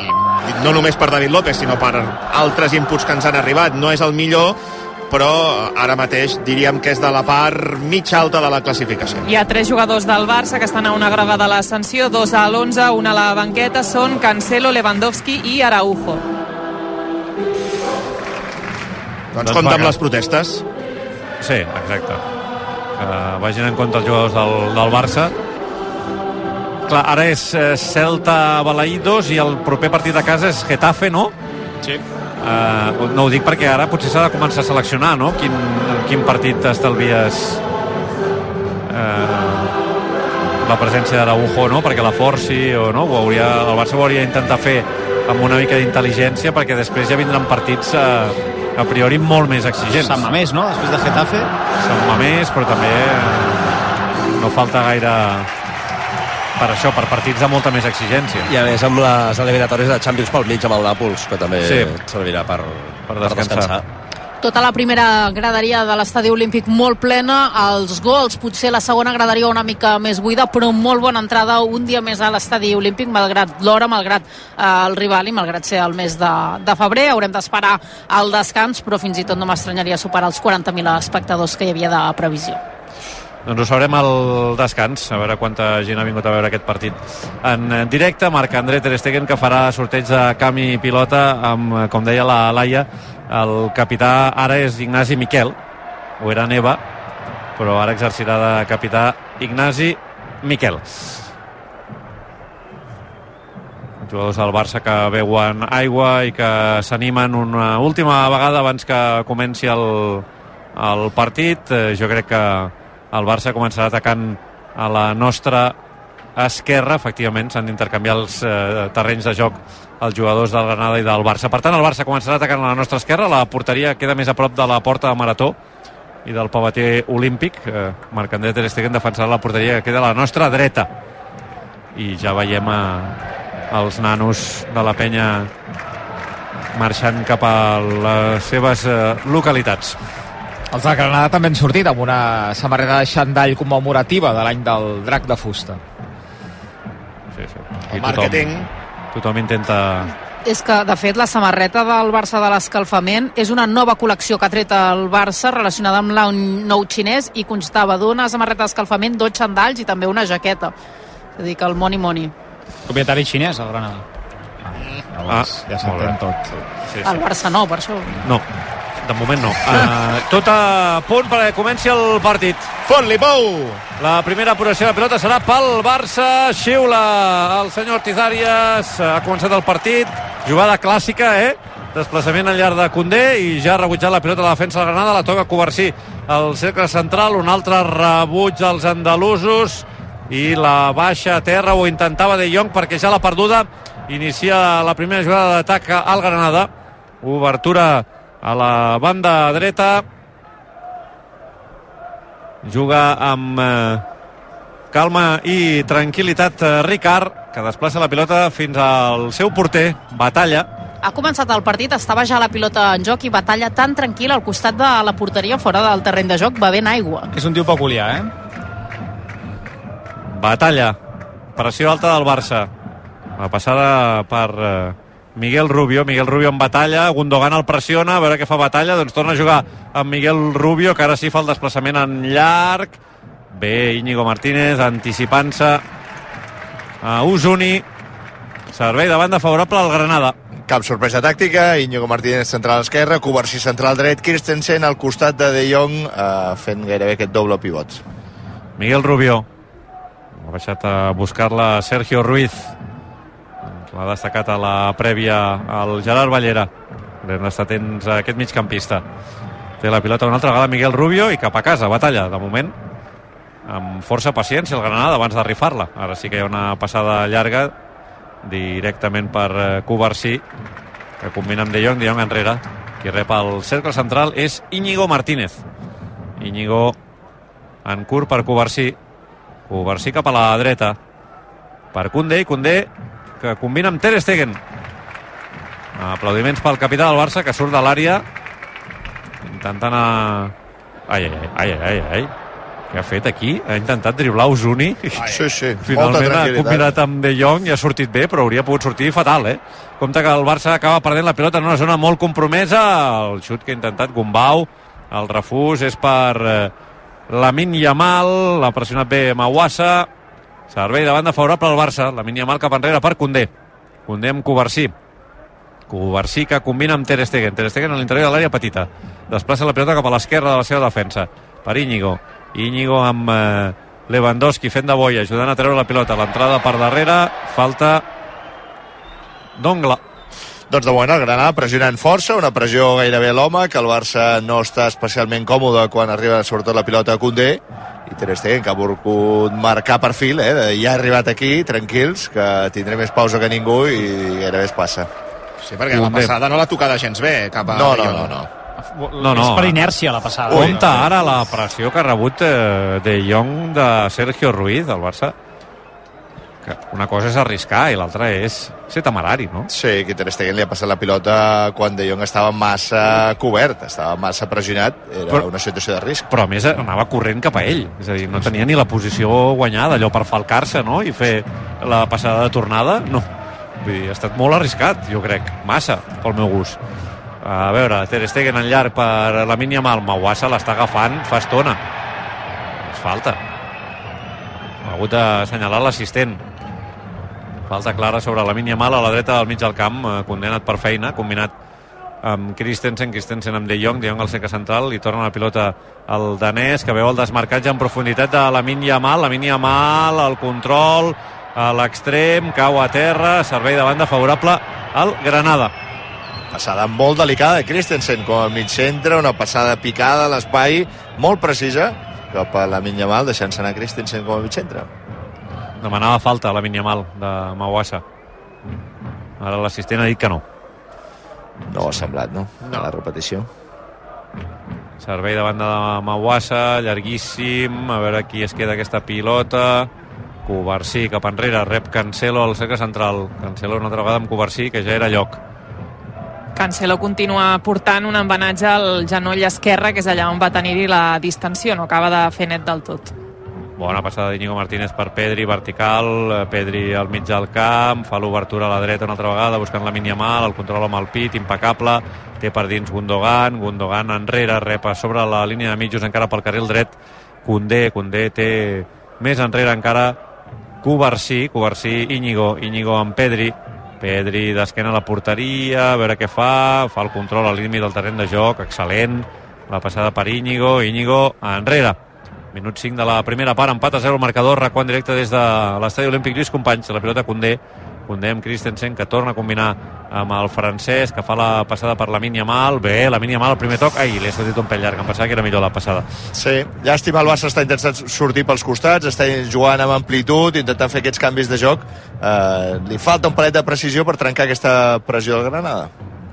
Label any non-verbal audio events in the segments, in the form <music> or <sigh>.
i no només per David López, sinó per altres inputs que ens han arribat, no és el millor, però ara mateix diríem que és de la part mitja alta de la classificació. Hi ha tres jugadors del Barça que estan a una grava de l'ascensió, dos a l'11, una a la banqueta, són Cancelo, Lewandowski i Araujo. Doncs, doncs compte amb les protestes. Sí, exacte. Que vagin en compte els jugadors del, del Barça. Clar, ara és eh, Celta Balaïdos i el proper partit de casa és Getafe, no? Sí. Uh, no ho dic perquè ara potser s'ha de començar a seleccionar, no? Quin, quin partit estalvies uh, la presència d'Araujo, no? Perquè la forci o no? Ho hauria, el Barça ho hauria d'intentar fer amb una mica d'intel·ligència perquè després ja vindran partits uh, a priori molt més exigents. Sant Mamés, no? Després de Getafe. Sant Mamés, però també eh, no falta gaire per això, per partits de molta més exigència. I a més amb les eliminatòries de Champions pel mig amb el Nàpols, que també Sí. servirà per, Per descansar. Tota la primera graderia de l'estadi olímpic molt plena, els gols, potser la segona graderia una mica més buida, però molt bona entrada un dia més a l'estadi olímpic, malgrat l'hora, malgrat eh, el rival i malgrat ser el mes de, de febrer. Haurem d'esperar el descans, però fins i tot no m'estranyaria superar els 40.000 espectadors que hi havia de previsió. Doncs ho sabrem al descans, a veure quanta gent ha vingut a veure aquest partit en directe. Marc André Ter Stegen, que farà sorteig de camp i pilota amb, com deia la Laia, el capità ara és Ignasi Miquel, o era Neva, però ara exercirà de capità Ignasi Miquel. Jugadors del Barça que beuen aigua i que s'animen una última vegada abans que comenci el, el partit. Eh, Jo crec que el Barça començarà atacant a la nostra esquerra, efectivament, s'han d'intercanviar els eh, terrenys de joc els jugadors del Granada i del Barça. Per tant, el Barça començarà atacant a la nostra esquerra, la porteria queda més a prop de la porta de Marató i del pavater olímpic. Eh, Marc André Ter Stegen defensarà la porteria que queda a la nostra dreta. I ja veiem eh, els nanos de la penya marxant cap a les seves eh, localitats. Els de Granada també han sortit amb una samarreta de xandall commemorativa de l'any del drac de fusta. Sí, sí. El màrqueting. Tothom, tothom intenta És que, de fet, la samarreta del Barça de l'escalfament és una nova col·lecció que ha tret el Barça relacionada amb l'any nou xinès i constava d'una samarreta d'escalfament, dos xandalls i també una jaqueta. És a dir, que el money money. Propietari xinès, el Granada. Ah, ja molt bé. s'entén tot. Sí, sí. El Barça no, per això. No, de moment no. Uh, tot a punt perquè comenci el partit. Fot-li, Pou! La primera apuració de pilota serà pel Barça. Xiula el senyor Tizàries. Ha començat el partit. Jugada clàssica, eh? Desplaçament al llarg de Condé i ja ha rebutjat la pilota de la defensa de la Granada. La toca Covarsí al cercle central. Un altre rebuig dels andalusos i la baixa a terra ho intentava De Jong perquè ja l'ha perduda. Inicia la primera jugada d'atac al Granada. Obertura a la banda dreta juga amb eh, calma i tranquil·litat eh, Ricard, que desplaça la pilota fins al seu porter, Batalla. Ha començat el partit, estava ja la pilota en joc i batalla tan tranquil·la al costat de la porteria fora del terreny de joc, bevent aigua. És un tio peculiar, eh? Batalla, pressió alta del Barça. La passada per eh, Miguel Rubio, Miguel Rubio en batalla, Gundogan el pressiona, a veure què fa batalla, doncs torna a jugar amb Miguel Rubio, que ara sí fa el desplaçament en llarg. Bé, Íñigo Martínez anticipant-se a Usuni. Servei de banda favorable al Granada. Cap sorpresa tàctica, Íñigo Martínez central esquerra, Covarsí central dret, Christensen al costat de De Jong eh, fent gairebé aquest doble pivot. Miguel Rubio. Ha baixat a buscar-la Sergio Ruiz. L'ha destacat a la prèvia al Gerard Ballera. Hem d'estar atents a aquest migcampista. Té la pilota una altra vegada Miguel Rubio i cap a casa, batalla, de moment amb força paciència el Granada abans de rifar-la. Ara sí que hi ha una passada llarga directament per eh, Covarsí que combina amb De Jong, De Jong enrere qui rep el cercle central és Íñigo Martínez Íñigo en curt per Covarsí Covarsí cap a la dreta per Koundé i Koundé que combina amb Ter Stegen aplaudiments pel capità del Barça que surt de l'àrea intentant a... ai, ai, ai, ai, ai, ai. Què ha fet aquí? Ha intentat driblar Osuni. Sí, sí, <laughs> Finalment ha combinat amb De Jong i ha sortit bé, però hauria pogut sortir fatal, eh? Compte que el Barça acaba perdent la pilota en una zona molt compromesa. El xut que ha intentat Gumbau. El refús és per eh, Lamin Yamal. L'ha pressionat bé Mawassa. Servei de banda favorable al Barça. Lamin Yamal cap enrere per Condé. Condé amb Covarsí. Covarsí que combina amb Ter Stegen. Ter Stegen a l'interior de l'àrea petita. Desplaça la pilota cap a l'esquerra de la seva defensa. Per Íñigo. Íñigo amb eh, Lewandowski fent de boia, ajudant a treure la pilota. L'entrada per darrere, falta d'Ongla. Doncs de moment el Granada pressionant força, una pressió gairebé a l'home, que el Barça no està especialment còmode quan arriba sobretot la pilota a Condé, i Ter Stegen, que ha volgut marcar perfil, eh? de ja ha arribat aquí, tranquils, que tindré més pausa que ningú i gairebé es passa. Sí, perquè la passada no l'ha tocada gens bé cap a No, no, Jong. no, no. No, no. És per inèrcia la passada. Compte ara la pressió que ha rebut eh, De Jong de Sergio Ruiz, del Barça. Que una cosa és arriscar i l'altra és ser temerari, no? Sí, que Ter Stegen li ha passat la pilota quan De Jong estava massa cobert, estava massa pressionat, era Però- una situació de risc. però a més anava corrent cap a ell és a dir, no tenia ni la posició guanyada allò per falcar-se no? i fer la passada de tornada no. Vull dir, ha estat molt arriscat jo crec, massa, pel meu gust a veure, Ter Stegen en llarg per la mínia mal, Mawassa l'està agafant fa estona és falta ha hagut d'assenyalar l'assistent falta clara sobre la mínia mal a la dreta del mig del camp, eh, condenat per feina combinat amb Christensen, Christensen amb De Jong, De Jong al seca central, li torna la pilota al danès, que veu el desmarcatge en profunditat de la Minya Mal, la Minya Mal, el control a l'extrem, cau a terra, servei de banda favorable al Granada. Passada molt delicada de Christensen com a mig centre, una passada picada a l'espai, molt precisa, cap a la Minyamal, deixant-se anar Christensen com a mig centre. Demanava falta a la Mal de Mawassa. Ara l'assistent ha dit que no. No ha semblat, no? no. A la repetició. Servei de banda de Mawassa, llarguíssim, a veure qui es queda aquesta pilota. Covarsí cap enrere, rep Cancelo al cercle central. Cancelo una altra vegada amb Covarsí, que ja era lloc. Cancelo continua portant un embenatge al genoll esquerre, que és allà on va tenir-hi la distensió, no acaba de fer net del tot. Bona passada d'Iñigo Martínez per Pedri, vertical, Pedri al mig del camp, fa l'obertura a la dreta una altra vegada, buscant la mínia mal, el control amb el pit, impecable, té per dins Gundogan, Gundogan enrere, rep a sobre la línia de mitjos encara pel carril dret, Condé, Condé té més enrere encara Covarsí, Covarsí, Íñigo, Íñigo amb Pedri, Pedri d'esquena a la porteria, a veure què fa, fa el control al límit del terreny de joc, excel·lent, la passada per Íñigo, Íñigo enrere. Minut 5 de la primera part, empat a 0 el marcador, recuant directe des de l'estadi olímpic Lluís Companys, la pilota Condé, Condé amb Christensen, que torna a combinar amb el francès, que fa la passada per la mínia mal, bé, la mínia mal, el primer toc, ai, li ha sortit un pèl llarg, em pensava que era millor la passada. Sí, llàstima, el Barça està intentant sortir pels costats, està jugant amb amplitud, intentant fer aquests canvis de joc. Eh, li falta un palet de precisió per trencar aquesta pressió del Granada.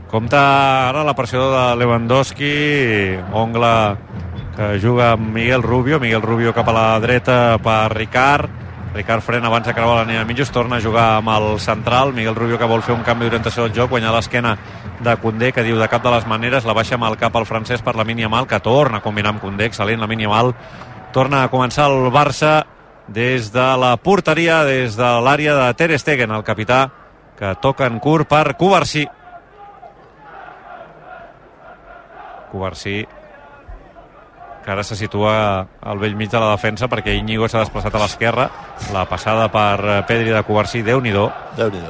Compta ara la pressió de Lewandowski, Ongla que juga amb Miguel Rubio, Miguel Rubio cap a la dreta per Ricard, Ricard frena abans de creuar la línia de mitjos, torna a jugar amb el central, Miguel Rubio que vol fer un canvi d'orientació del joc, guanyar l'esquena de Condé, que diu de cap de les maneres, la baixa amb el cap al francès per la mínia mal, que torna a combinar amb Condé, excel·lent la mínia mal, torna a començar el Barça des de la porteria, des de l'àrea de Ter Stegen, el capità, que toca en curt per Covarsí. Covarsí que ara se situa al vell mig de la defensa perquè Íñigo s'ha desplaçat a l'esquerra. La passada per eh, Pedri de Covarsí déu nhi déu nhi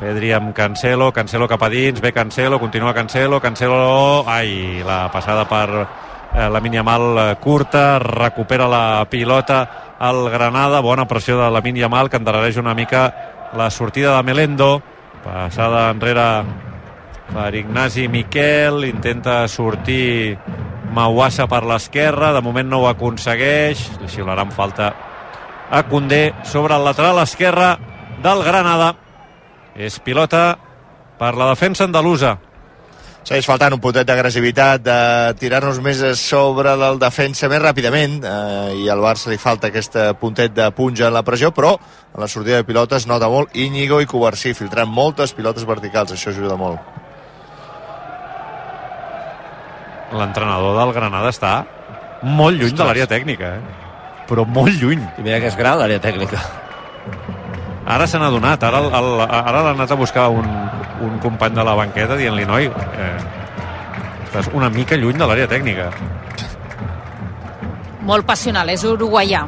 Pedri amb Cancelo, Cancelo cap a dins ve Cancelo, continua Cancelo Cancelo, ai, la passada per eh, la Mal eh, curta recupera la pilota al Granada, bona pressió de la Mal que endarrereix una mica la sortida de Melendo passada enrere per Ignasi Miquel, intenta sortir Mauassa per l'esquerra, de moment no ho aconsegueix, li xiularan falta a Condé sobre el lateral esquerre del Granada. És pilota per la defensa andalusa. Segueix faltant un potet d'agressivitat, de tirar-nos més a sobre del defensa més ràpidament, eh, i al Barça li falta aquest puntet de punja en la pressió, però en la sortida de pilotes nota molt Íñigo i Covarsí, filtrant moltes pilotes verticals, això ajuda molt. L'entrenador del Granada està molt lluny de l'àrea tècnica. Eh? però molt lluny. I mira que és gran l'àrea tècnica. Ara se n'ha donat, ara, el, el, ara l'ha anat a buscar un, un company de la banqueta dient-li, noi, eh, estàs una mica lluny de l'àrea tècnica. molt passional, és uruguaià.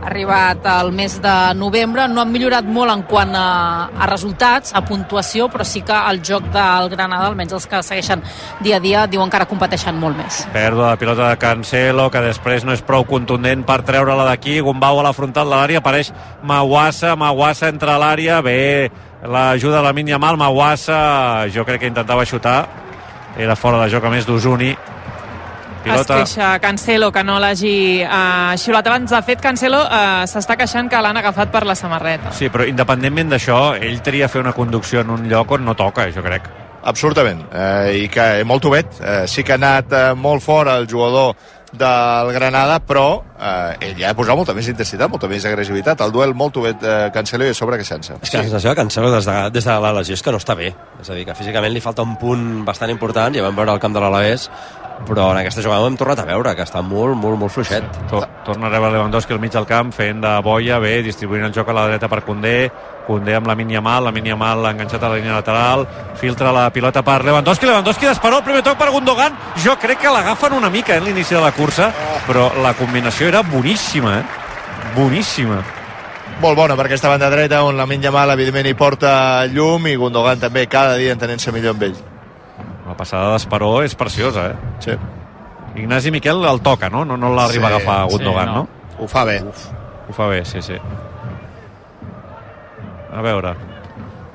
Arribat al mes de novembre, no han millorat molt en quant a, a resultats, a puntuació, però sí que el joc del Granada, almenys els que segueixen dia a dia, diuen que ara competeixen molt més. Pèrdua de pilota de Cancelo, que després no és prou contundent per treure-la d'aquí. Gumbau a la frontal de l'àrea, apareix Mawassa, Mawassa entra a l'àrea, bé, l'ajuda de la Mínia Mal, Mawassa, jo crec que intentava xutar, era fora de joc a més d'Usuni. Es queixa Cancelo que no l'hagi uh, xiulat abans. De fet, Cancelo uh, s'està queixant que l'han agafat per la samarreta. Sí, però independentment d'això, ell tria fer una conducció en un lloc on no toca, jo crec. Absolutament, eh, i que molt obet, eh, sí que ha anat eh, molt fora el jugador del Granada, però eh, ell ja ha posat molta més intensitat, molta més agressivitat. El duel molt obet eh, Cancelo i a sobre que sense. És que la sensació de Cancelo des de, des de la lesió és que no està bé. És a dir, que físicament li falta un punt bastant important, ja vam veure el camp de l'Alavés, però en aquesta jugada ho hem tornat a veure, que està molt, molt, molt fluixet. Tor torna a rebre Lewandowski al mig del camp, fent de boia, bé, distribuint el joc a la dreta per Condé, Condé amb la mínia mal, la mínia mal enganxat a la línia lateral, filtra la pilota per Lewandowski, Lewandowski disparó el primer toc per Gundogan, jo crec que l'agafen una mica en l'inici de la cursa, però la combinació era boníssima, eh? Boníssima. Molt bona per aquesta banda dreta, on la Minya Mal, evidentment, hi porta llum i Gundogan també cada dia entenent-se millor amb ell. La passada d'Esperó és preciosa, eh? Sí. Ignasi Miquel el toca, no? No, no l'arriba Sí, a agafar Gundogan, sí, no. no? Ho fa bé. Ho fa bé, sí, sí. A veure.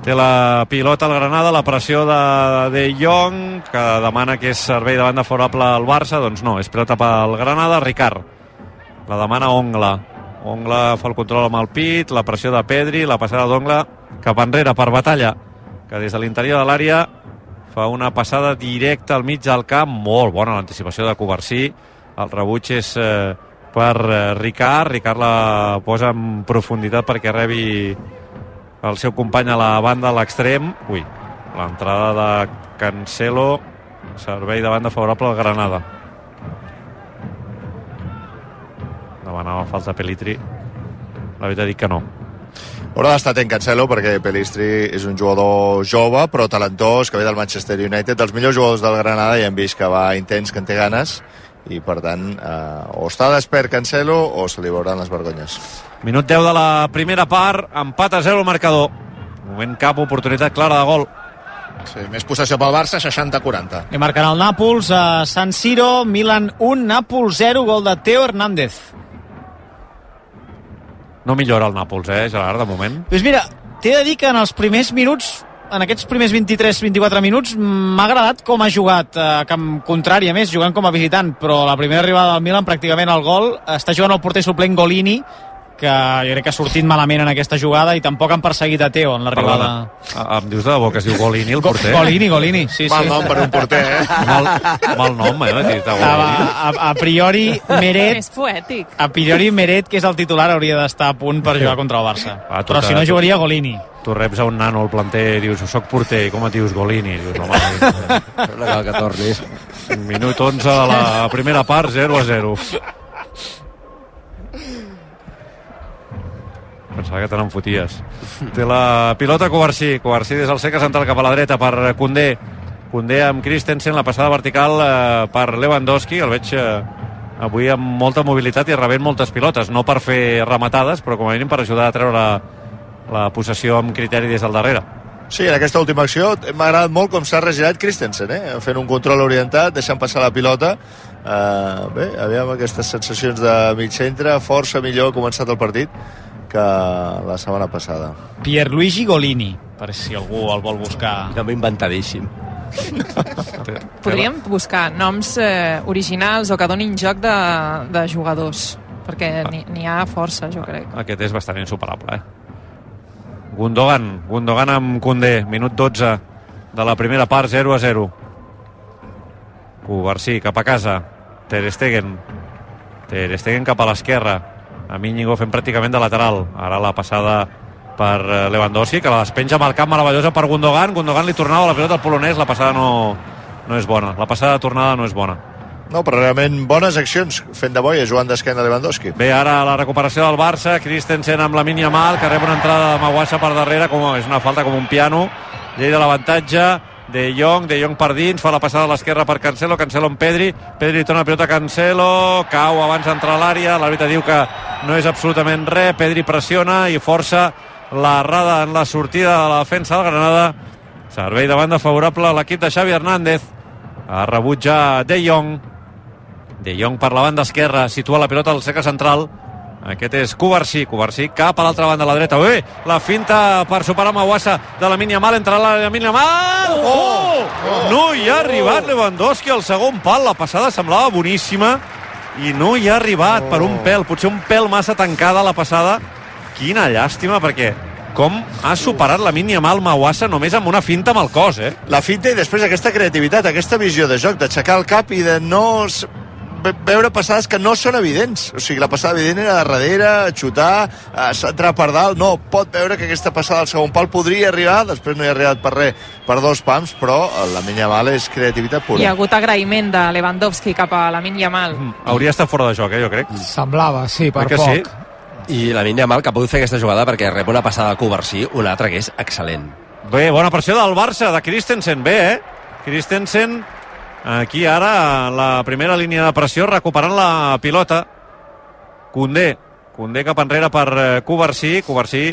Té la pilota al Granada, la pressió de De Jong, que demana que és servei de banda favorable al Barça. Doncs no, és pilota pel Granada. Ricard. La demana Ongla. Ongla fa el control amb el pit, la pressió de Pedri, la passada d'Ongla cap enrere per Batalla, que des de l'interior de l'àrea fa una passada directa al mig del camp. Molt bona l'anticipació de Covarsí. El rebuig és eh, per eh, Ricard. Ricard la posa en profunditat perquè rebi el seu company a la banda a l'extrem. Ui, l'entrada de Cancelo, servei de banda favorable al Granada. Demanava falta Pelitri. La veritat dic que no. Haurà d'estar atent Cancelo perquè Pelistri és un jugador jove però talentós que ve del Manchester United dels millors jugadors del Granada i hem vist que va intens, que en té ganes i per tant eh, o està despert Cancelo o se li veuran les vergonyes Minut 10 de la primera part, empat a 0 el marcador. Moment cap, oportunitat clara de gol. Sí, més possessió pel Barça, 60-40. I marcarà el Nàpols a San Siro, Milan 1, Nàpols 0, gol de Teo Hernández. No millora el Nàpols, eh, Gerard, de moment. Doncs mira, t'he de dir que en els primers minuts en aquests primers 23-24 minuts m'ha agradat com ha jugat a camp contrari, a més, jugant com a visitant, però la primera arribada del Milan, pràcticament el gol, està jugant el porter suplent Golini, que jo crec que ha sortit malament en aquesta jugada i tampoc han perseguit a Teo en l'arribada. Ah, Em dius de debò que es diu Golini, el Go porter? Golini, Golini, sí, Mal sí. nom per un porter, eh? Mal, mal nom, eh? dit, A, a, a priori, Meret És poètic. a priori Meret, que és el titular, hauria d'estar a punt per jugar contra el Barça. Ah, Però si no jugaria Golini. Tu reps a un nano al planter i dius, soc porter, i com et dius Golini? Dius, home, No cal que tornis. minut 11 de la primera part, 0 a 0. Pensava que te n'enfoties. Té la pilota Covarsí. Covarsí des del seca central cap a la dreta per Condé. Condé amb Christensen, la passada vertical eh, per Lewandowski. El veig eh, avui amb molta mobilitat i rebent moltes pilotes. No per fer rematades, però com a mínim per ajudar a treure la, la possessió amb criteri des del darrere. Sí, en aquesta última acció m'ha agradat molt com s'ha regirat Christensen, eh? fent un control orientat, deixant passar la pilota. Uh, bé, aviam aquestes sensacions de mig centre, força millor ha començat el partit que la setmana passada. Pierluigi Golini, per si algú el vol buscar. Nom inventadíssim. <laughs> Podríem buscar noms eh, originals o que donin joc de, de jugadors, perquè n'hi n'hi ha força, jo crec. Aquest és bastant insuperable, eh? Gundogan, Gundogan amb Koundé, minut 12 de la primera part, 0 a 0. Covarsí, cap a casa. Ter Stegen. Ter Stegen cap a l'esquerra. A Íñigo fent pràcticament de lateral. Ara la passada per eh, Lewandowski, que la despenja amb el camp meravellosa per Gundogan. Gundogan li tornava la pilota al polonès, la passada no, no és bona. La passada de tornada no és bona. No, però realment bones accions fent de boia, jugant d'esquena Lewandowski. Bé, ara la recuperació del Barça, Christensen amb la mínia mal, que rep una entrada de Maguassa per darrere, com és una falta com un piano, llei de l'avantatge, de Jong, de Jong per dins, fa la passada a l'esquerra per Cancelo, Cancelo amb Pedri, Pedri torna la pilota a Cancelo, cau abans d'entrar a l'àrea, l'àrbitre diu que no és absolutament res, Pedri pressiona i força l'errada en la sortida de la defensa del Granada, servei de banda favorable a l'equip de Xavi Hernández, ha rebut ja De Jong, De Jong per la banda esquerra, situa la pilota al cercle central, aquest és Covarsí, Covarsí cap a l'altra banda a la dreta. Ui, la finta per superar Mawassa de la mínia mal, entra la mínia mal. Oh! oh! No hi ha arribat Lewandowski al segon pal. La passada semblava boníssima i no hi ha arribat oh. per un pèl. Potser un pèl massa tancada la passada. Quina llàstima, perquè com ha superat la mínia mal Mawassa només amb una finta amb el cos, eh? La finta i després aquesta creativitat, aquesta visió de joc, d'aixecar el cap i de no veure passades que no són evidents. O sigui, la passada evident era de darrere, xutar, centrar per dalt. No, pot veure que aquesta passada al segon pal podria arribar, després no hi ha arribat per res, per dos pams, però la Minya Mal és creativitat pura. Hi ha hagut agraïment de Lewandowski cap a la Minya Mal. Mm, hauria estat fora de joc, eh, jo crec. Semblava, sí, per que poc. Sí? I la Minya Mal que ha pogut fer aquesta jugada perquè rep una passada a Covarsí, una altra que és excel·lent. Bé, bona pressió del Barça, de Christensen, bé, eh? Christensen Aquí ara la primera línia de pressió recuperant la pilota. Condé. Condé cap enrere per eh, Covarsí.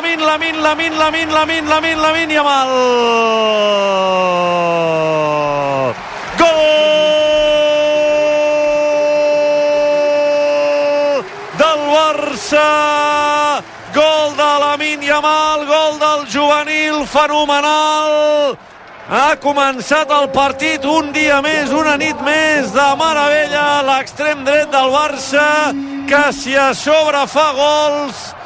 Lamin, Lamin, Lamin, Lamin, Lamin, Lamin, Lamin, Lamin i Amal. Gol del Barça! Gol de Lamin Yamal, gol del juvenil fenomenal. Ha començat el partit un dia més, una nit més de meravella, l'extrem dret del Barça, que si a sobre fa gols,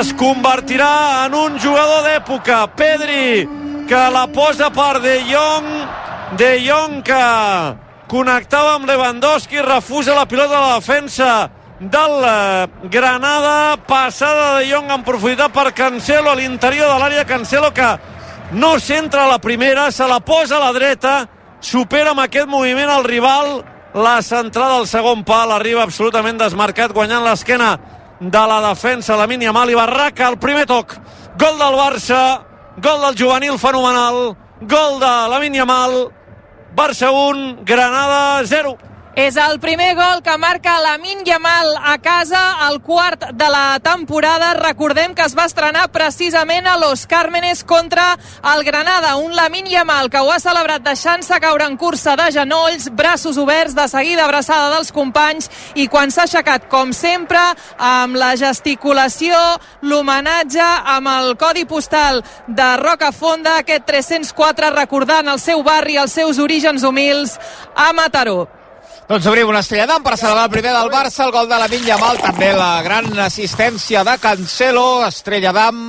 es convertirà en un jugador d'època. Pedri, que la posa per De Jong, De Jong que connectava amb Lewandowski, refusa la pilota de la defensa del Granada, passada de Jong en profunditat per Cancelo a l'interior de l'àrea, Cancelo que no centra la primera, se la posa a la dreta, supera amb aquest moviment el rival, la centrada al segon pal, arriba absolutament desmarcat, guanyant l'esquena de la defensa, la mínia mal i Barraca, el primer toc, gol del Barça, gol del juvenil fenomenal, gol de la mínia mal, Barça 1, Granada 0. És el primer gol que marca Lamin Yamal a casa, el quart de la temporada. Recordem que es va estrenar precisament a Los Cármenes contra el Granada. Un Lamin Yamal que ho ha celebrat deixant-se caure en cursa de genolls, braços oberts, de seguida abraçada dels companys i quan s'ha aixecat, com sempre, amb la gesticulació, l'homenatge amb el codi postal de Rocafonda, aquest 304 recordant el seu barri, els seus orígens humils a Mataró. Doncs obrim una estrella d'am per celebrar el primer del Barça, el gol de la Minya Mal, també la gran assistència de Cancelo, estrella d'am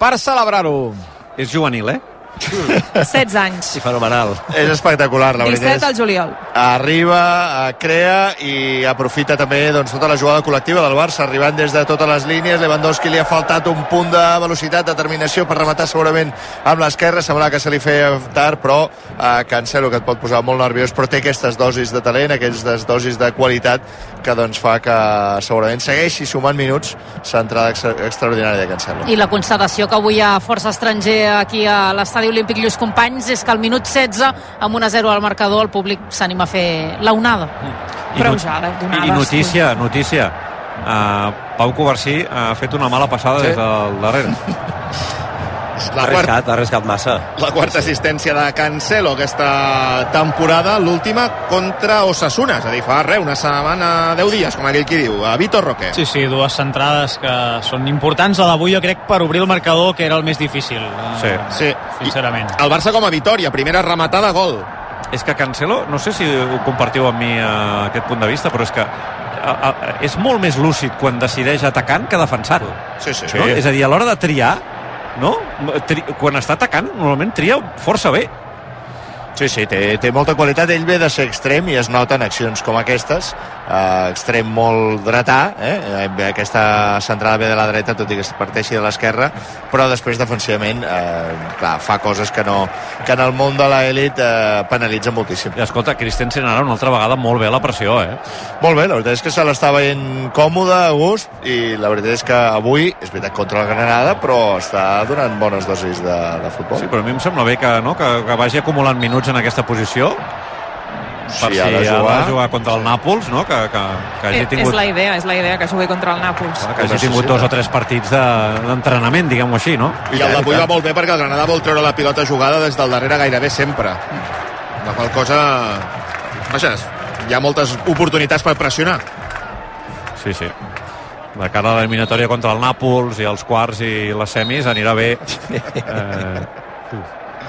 per celebrar-ho. És juvenil, eh? <laughs> 16 anys. I fenomenal. És espectacular, la veritat. 17 al juliol. Arriba, eh, crea i aprofita també doncs, tota la jugada col·lectiva del Barça, arribant des de totes les línies. Lewandowski li ha faltat un punt de velocitat, determinació per rematar segurament amb l'esquerra. Semblava que se li feia tard, però eh, Cancelo, que et pot posar molt nerviós, però té aquestes dosis de talent, aquestes dosis de qualitat que doncs, fa que segurament segueixi sumant minuts centrada extra extraordinària de Cancelo. I la constatació que avui hi ha força estranger aquí a l'estadi Olímpic Lluís Companys és que al minut 16, amb 1 a 0 al marcador, el públic s'anima a fer la onada. I, Però not ja, i notícia, notícia. Uh, Pau Covarsí ha fet una mala passada Sí. des del darrere. <laughs> Ha arriscat, ha arriscat massa. La quarta assistència de Cancelo aquesta temporada, l'última contra Osasuna, és a dir, fa res, una setmana, 10 dies, com aquell qui diu, a Vitor Roque. Sí, sí, dues centrades que són importants. La d'avui jo crec per obrir el marcador, que era el més difícil. eh, Sí. Sí. Sincerament. El Barça com a Vitoria, primera rematada, gol. és que Cancelo, no sé si ho compartiu amb mi eh, aquest punt de vista, però és que a, a, és molt més lúcid quan decideix atacant que defensant. Sí, sí. No? És a dir, a l'hora de triar, no? Tri, quan està atacant, normalment tria força bé. Sí, sí, té, té molta qualitat. Ell ve de ser extrem i es noten accions com aquestes. Uh, extrem molt dretà, eh? aquesta centrada ve de la dreta, tot i que es parteixi de l'esquerra, però després defensivament eh, clar, fa coses que, no, que en el món de l'elit eh, penalitza moltíssim. I escolta, Christensen ara una altra vegada molt bé la pressió, eh? Molt bé, la veritat és que se l'està veient còmode, a gust, i la veritat és que avui, és veritat, contra la Granada, però està donant bones dosis de, de futbol. Sí, però a mi em sembla bé que, no, que, que vagi acumulant minuts en aquesta posició per Sí, si ha de ha jugar. de jugar contra el Nàpols, no? que, que, que hagi És, tingut, és la idea, és la idea que jugui contra el Nàpols. que hagi tingut dos o tres partits de- d'entrenament, diguem-ho així, no? I el d'avui va molt bé perquè el Granada vol treure la pilota jugada des del darrere gairebé sempre. La qual cosa... Vaja, hi ha moltes oportunitats per pressionar. Sí, sí. De cara a l'eliminatòria contra el Nàpols i els quarts i les semis anirà bé <laughs> eh,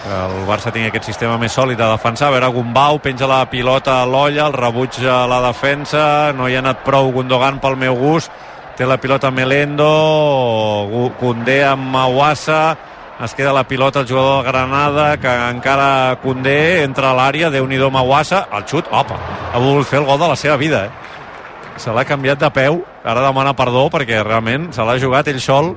el Barça tingui aquest sistema més sòlid de defensar. A veure, Gumbau penja la pilota a l'olla, el rebuig a la defensa, no hi ha anat prou Gundogan pel meu gust, té la pilota Melendo, Koundé amb Mawassa, es queda la pilota el jugador de Granada, que encara Koundé entra a l'àrea, déu nhi Mawassa, el xut, opa, ha volgut fer el gol de la seva vida, eh? Se l'ha canviat de peu, ara demana perdó perquè realment se l'ha jugat ell sol.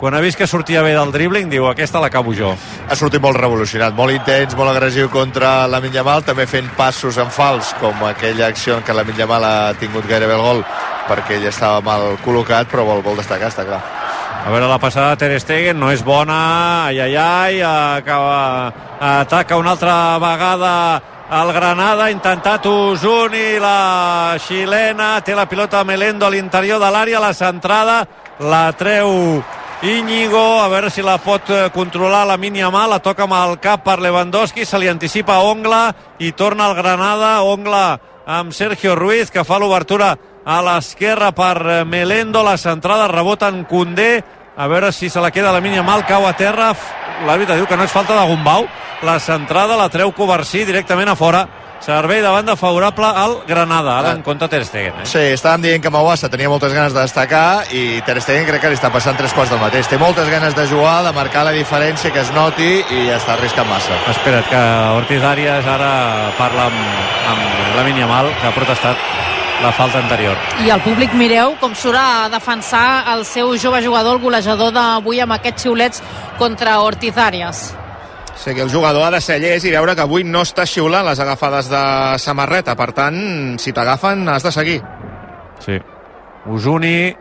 Quan ha vist que sortia bé del dribbling, diu, aquesta l'acabo jo. ha sortit molt revolucionat, molt intens, molt agressiu contra la Yamal, també fent passos en fals, com aquella acció en què la Yamal ha tingut gairebé el gol, perquè ell estava mal col·locat, però vol, vol destacar, està clar. A veure, la passada Ter Stegen no és bona, ai, ai, ai, acaba, ataca una altra vegada el Granada, ha intentat Usuni, la xilena, té la pilota Melendo a l'interior de l'àrea, la centrada, la treu Íñigo, a veure si la pot eh, controlar la Miniamal, la toca amb el cap per Lewandowski, se li anticipa Ongla i torna al Granada, Ongla amb Sergio Ruiz, que fa l'obertura a l'esquerra per eh, Melendo, la centrada rebota en Condé, a veure si se la queda la Miniamal, cau a terra, l'àrbitre diu que no és falta de Gumbau, la centrada la treu Covarsí directament a fora, servei de banda favorable al Granada, ara en compte Ter Stegen, eh? Sí, estàvem dient que Mawassa tenia moltes ganes de destacar i Ter Stegen crec que li està passant tres quarts del mateix. Té moltes ganes de jugar, de marcar la diferència, que es noti i està arriscant massa. Espera't, que Ortiz Arias ara parla amb, amb la Yamal, que ha protestat la falta anterior. I el públic, mireu com surt a defensar el seu jove jugador, el golejador d'avui amb aquests xiulets contra Ortiz Arias. O sigui, el jugador ha de ser llest i veure que avui no està xiulant les agafades de samarreta. Per tant, si t'agafen, has de seguir. Sí. Usuni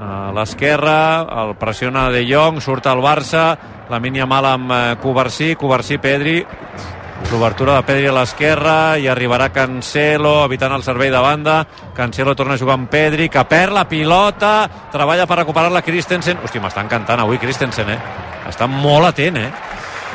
a l'esquerra, el pressiona De Jong, surt al Barça, la mínia mala amb eh, Covarsí, Covarsí Pedri, l'obertura de Pedri a l'esquerra i arribarà Cancelo evitant el servei de banda Cancelo torna a jugar amb Pedri que perd la pilota treballa per recuperar-la Christensen hòstia, m'està encantant avui Christensen eh? està molt atent eh?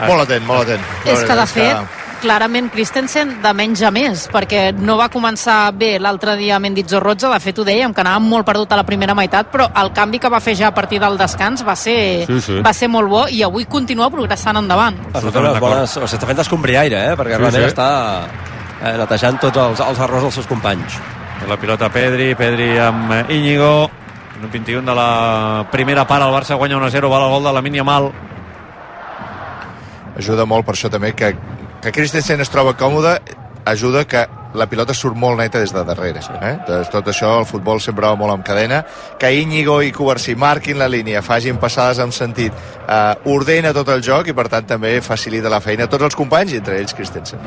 Molt atent, molt atent. La És que, de fet, clarament Christensen de menys a més, perquè no va començar bé l'altre dia amb Enditzo Roja, de fet ho dèiem, que anava molt perdut a la primera meitat, però el canvi que va fer ja a partir del descans va ser, Sí, sí. va ser molt bo i avui continua progressant endavant. Està fent escombriaire, eh? Perquè Sí, realment sí. està eh, netejant tots els, els errors dels seus companys. La pilota Pedri, Pedri amb eh, Íñigo. En el 21 de la primera part, el Barça guanya 1-0, va el gol de la Mínia Mal. Ajuda molt per això també que, que Christensen es troba còmode ajuda que la pilota surt molt neta des de darrere eh? Doncs tot això el futbol sempre va molt amb cadena que Íñigo i Covarsí marquin la línia facin passades amb sentit eh, ordena tot el joc i per tant també facilita la feina a tots els companys i entre ells Christensen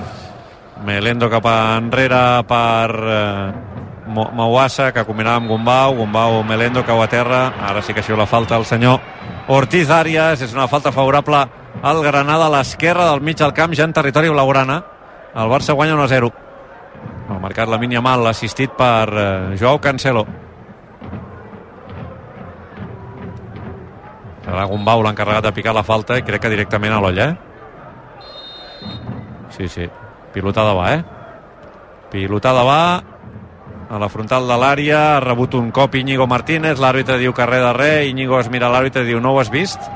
Melendo cap enrere per eh, Mawassa, que combinava amb Gumbau. Gumbau, Melendo, cau a terra. Ara sí que ha sigut la falta al senyor Ortiz Arias. És una falta favorable al Granada a l'esquerra del mig del camp, ja en territori blaugrana. El Barça guanya 1-0. Ha marcat la mínia mal, assistit per eh, Joao Cancelo. Serà Gumbau l'encarregat de picar la falta i crec que directament a l'olla, eh? Sí, sí. Pilotada va, eh? Pilotada va a la frontal de l'àrea, ha rebut un cop Íñigo Martínez, l'àrbitre diu que res de res, Íñigo es mira l'àrbitre i diu no ho has vist?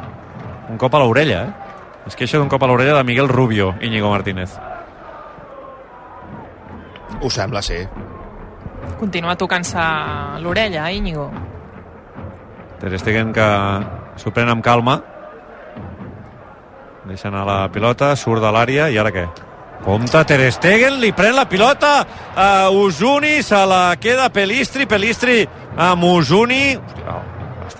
Un cop a l'orella, eh? Es queixa d'un cop a l'orella de Miguel Rubio, Íñigo Martínez. Ho sembla, sí. Continua tocant-se l'orella, eh, Íñigo. Ter Stegen que s'ho pren amb calma deixa anar la pilota, surt de l'àrea i ara què? Compte, Ter Stegen li pren la pilota a Usuni, se la queda Pelistri, Pelistri amb Usuni Hòstia,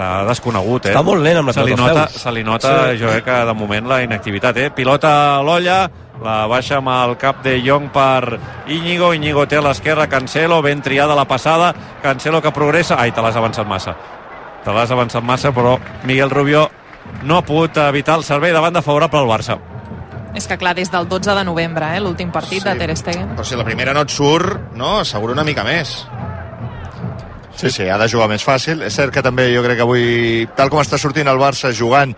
està desconegut, eh? Està molt lent amb la se li pilota nota. Se li nota, Sí. jo crec que de moment la inactivitat, eh? Pilota a l'olla, la baixa amb el cap de Jong per Íñigo, Íñigo té a l'esquerra Cancelo, ben triada la passada, Cancelo que progressa, ai, te l'has avançat massa te l'has avançat massa, però Miguel Rubio no ha pogut evitar el servei de banda favorable al Barça. És que clar, des del 12 de novembre, eh, l'últim partit Sí. de Ter Stegen. Però si la primera no et surt, no, assegura una mica més. Sí, sí, ha de jugar més fàcil. És cert que també jo crec que avui, tal com està sortint el Barça jugant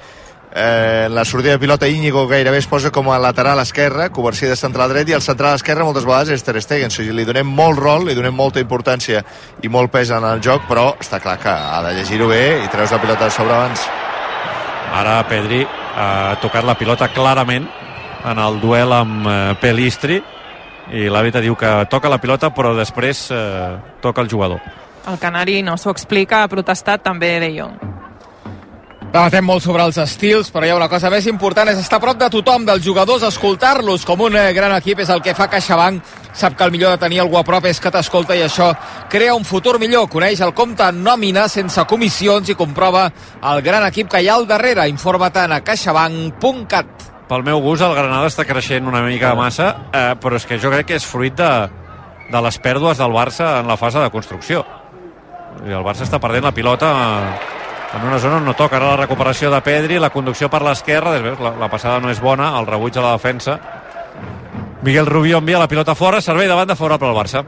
eh, la sortida de pilota Íñigo gairebé es posa com a lateral esquerre, Covarsí de central dret i el central esquerre moltes vegades és Ter Stegen, o sigui, li donem molt rol, li donem molta importància i molt pes en el joc, però està clar que ha de llegir-ho bé i treus la pilota de sobre abans. Ara Pedri ha tocat la pilota clarament en el duel amb eh, Pelistri i l'àrbitre diu que toca la pilota però després eh, toca el jugador. El Canari no s'ho explica, ha protestat també De Jong. Debatem molt sobre els estils, però hi ha una cosa més important, és estar a prop de tothom, dels jugadors, escoltar-los com un eh, gran equip és el que fa CaixaBank. Sap que el millor de tenir algú a prop és que t'escolta i això crea un futur millor. Coneix el compte nòmina sense comissions i comprova el gran equip que hi ha al darrere. Informa't a caixabank.cat. Pel meu gust el Granada està creixent una mica massa, eh, però és que jo crec que és fruit de, de les pèrdues del Barça en la fase de construcció. I el Barça està perdent la pilota en una zona on no toca. Ara la recuperació de Pedri, la conducció per l'esquerra, la, la passada no és bona, el rebuig a la defensa. Miguel Rubio envia la pilota fora, servei de banda favorable al Barça.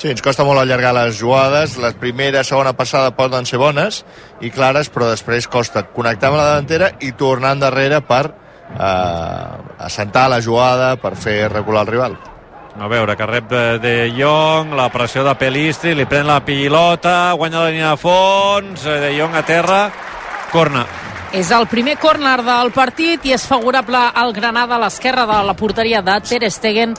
Sí, ens costa molt allargar les jugades, la primera, segona passada poden ser bones i clares, però després costa connectar amb la davantera i tornar endarrere per eh, assentar la jugada, per fer recular el rival. A veure, que rep de, de Jong, la pressió de Pelistri, li pren la pilota, guanya la línia de fons, eh, de Jong a terra, corna. És el primer córner del partit i és favorable al Granada a l'esquerra de la porteria de Ter Stegen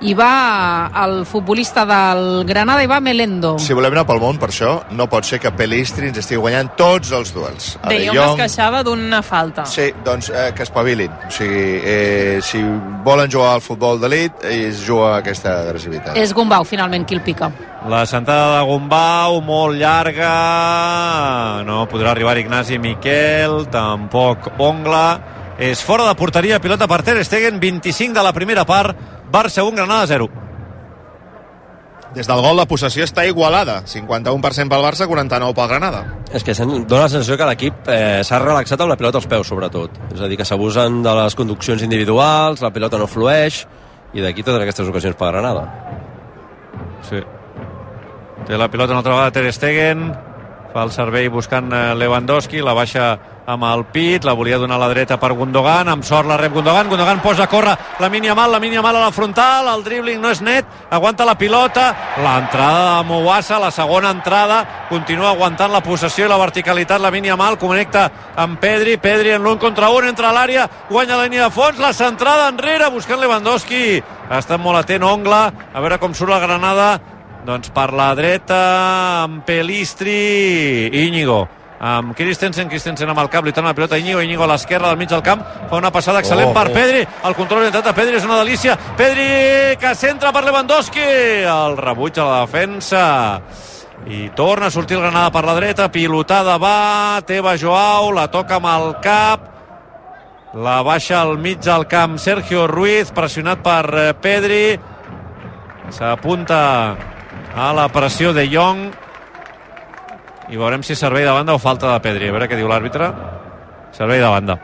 i va el futbolista del Granada i va Melendo. Si volem anar pel món, per això, no pot ser que Pelistri ens estigui guanyant tots els duels. A De Jong es queixava d'una falta. Sí, doncs eh, que espavilin. O sigui, eh, si volen jugar al futbol d'elit, es juga aquesta agressivitat. És Gumbau, finalment, qui el pica. La sentada de Gombau, molt llarga, no podrà arribar Ignasi Miquel, tampoc Ongla. És fora de porteria, pilota per Ter Stegen, 25 de la primera part, Barça 1, Granada 0. Des del gol la possessió està igualada. 51% pel Barça, 49 pel Granada. És que sen- dona la sensació que l'equip eh, s'ha relaxat amb la pilota als peus, sobretot. És a dir, que s'abusen de les conduccions individuals, la pilota no flueix, i d'aquí totes aquestes ocasions per Granada. Sí. Té la pilota una altra vegada Ter Stegen, fa el servei buscant eh, Lewandowski, la baixa amb el pit, la volia donar a la dreta per Gundogan, amb sort la rep Gundogan, Gundogan posa a córrer la mínia mal, la mínia mal a la frontal, el dribbling no és net, aguanta la pilota, l'entrada de Mouassa, la segona entrada, continua aguantant la possessió i la verticalitat, la mínia mal, connecta amb Pedri, Pedri en l'un contra un, entra a l'àrea, guanya la línia de fons, la centrada enrere, buscant Lewandowski, ha estat molt atent Ongla, a veure com surt la Granada, doncs per la dreta amb Pelistri Íñigo. Amb Christensen, Christensen amb el cap li torna la pilota a Íñigo, Íñigo a l'esquerra del mig del camp fa una passada excel·lent Oh, per oh. Pedri el control orientat de Pedri és una delícia. Pedri que centra per Lewandowski el rebuig a la defensa. I torna a sortir el Granada per la dreta pilotada va, Teba Joao la toca amb el cap la baixa al mig del camp Sergio Ruiz, pressionat per eh, Pedri. S'apunta a la pressió de Jong i veurem si servei de banda o falta de Pedri. A veure què diu l'àrbitre. Servei de banda.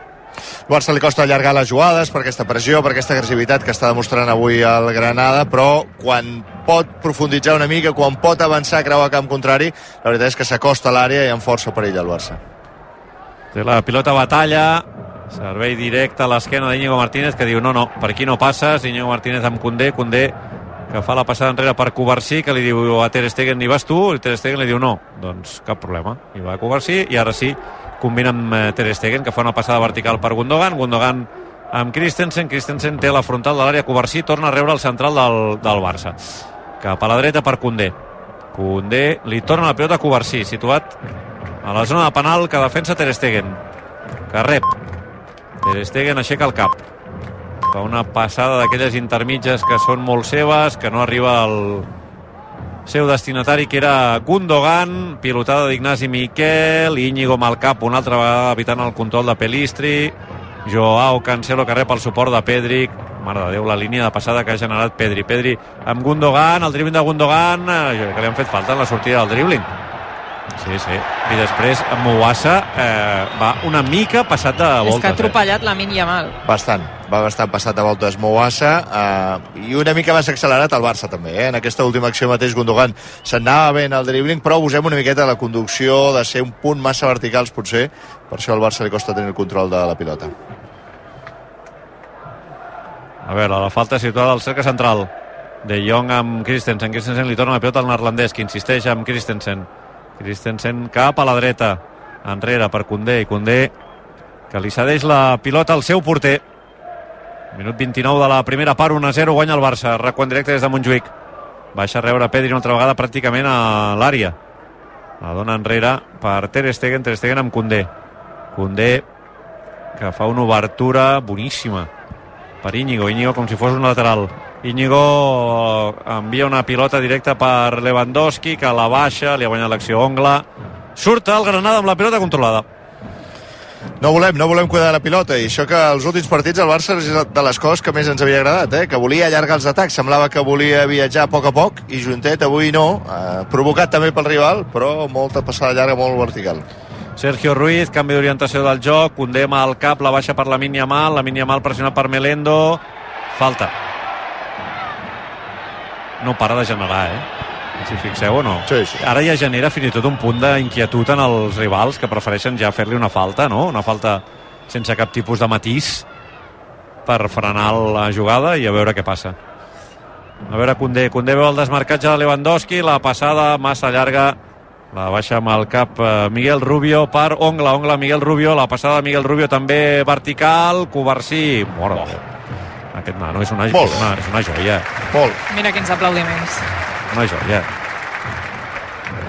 Al Barça li costa allargar les jugades per aquesta pressió, per aquesta agressivitat que està demostrant avui el Granada, però quan pot profunditzar una mica, quan pot avançar a creuar camp contrari, la veritat és que s'acosta a l'àrea i amb força perill al Barça. té la pilota batalla. Servei directe a l'esquena d'Iñigo Martínez que diu no, no, per aquí no passes Iñigo Martínez amb Condé, Condé que fa la passada enrere per Covarsí que li diu a Ter Stegen hi vas tu i Ter Stegen li diu no, doncs cap problema i va a Covarsí i ara sí combina amb eh, Ter Stegen que fa una passada vertical per Gundogan Gundogan amb Christensen Christensen té la frontal de l'àrea Covarsí torna a rebre el central del, del Barça cap a la dreta per Condé. Condé li torna la pilota a Covarsí, situat a la zona de penal que defensa Ter Stegen. Que rep. Ter Stegen aixeca el cap. Fa una passada d'aquelles intermitges que són molt seves, que no arriba al seu destinatari, que era Gundogan, pilotada d'Ignasi Miquel, Íñigo amb el cap una altra vegada evitant el control de Pelistri, Joao Cancelo que rep el suport de Pedri, mare de Déu, la línia de passada que ha generat Pedri. Pedri amb Gundogan, el dribbling de Gundogan, eh, que li han fet falta en la sortida del dribbling. Sí, sí. I després Mouassa eh, va una mica passat de voltes. És que ha eh? atropellat la Min Yamal. Bastant, va bastant passat de voltes Mouassa eh, i una mica més accelerat el Barça també, eh? en aquesta última acció mateix Gundogan s'anava ben al dribbling però abusem una miqueta de la conducció de ser un punt massa verticals potser per això al Barça li costa tenir el control de la pilota A veure, la falta situada al cercle central. De Jong amb Christensen. Christensen li torna la pilota al neerlandès, que insisteix amb Christensen. Christensen cap a la dreta. Enrere per Condé. I Condé que li cedeix la pilota al seu porter. Minut 29 de la primera part, 1-0, guanya el Barça. Recuant directe des de Montjuïc. Baixa a rebre Pedri una altra vegada pràcticament a l'àrea. La dona enrere per Ter Stegen, Ter Stegen amb Condé. Condé que fa una obertura boníssima per Íñigo, Íñigo com si fos un lateral Íñigo envia una pilota directa per Lewandowski que la baixa, li ha guanyat l'acció Ongla surt el Granada amb la pilota controlada No volem, no volem cuidar la pilota i això que els últims partits el Barça és de les coses que més ens havia agradat, eh? que volia allargar els atacs, semblava que volia viatjar a poc a poc i Juntet avui no, eh, provocat també pel rival, però molta passada llarga, molt vertical. Sergio Ruiz, canvi d'orientació del joc, condema al cap, la baixa per la Minya Mal, la Minya Mal pressionat per Melendo, falta. No para de generar, eh? Si fixeu o no. Sí, sí. Ara ja genera fins i tot un punt d'inquietud en els rivals que prefereixen ja fer-li una falta, no? Una falta sense cap tipus de matís per frenar la jugada i a veure què passa. A veure Condé, Condé veu el desmarcatge de Lewandowski, la passada massa llarga, la baixa amb el cap eh, Miguel Rubio per Ongla, Ongla Miguel Rubio, la passada de Miguel Rubio també vertical, Covarsí, mort Déu. Aquest nano és una, és una, és una joia, Molt. Mira quins aplaudiments. una joia.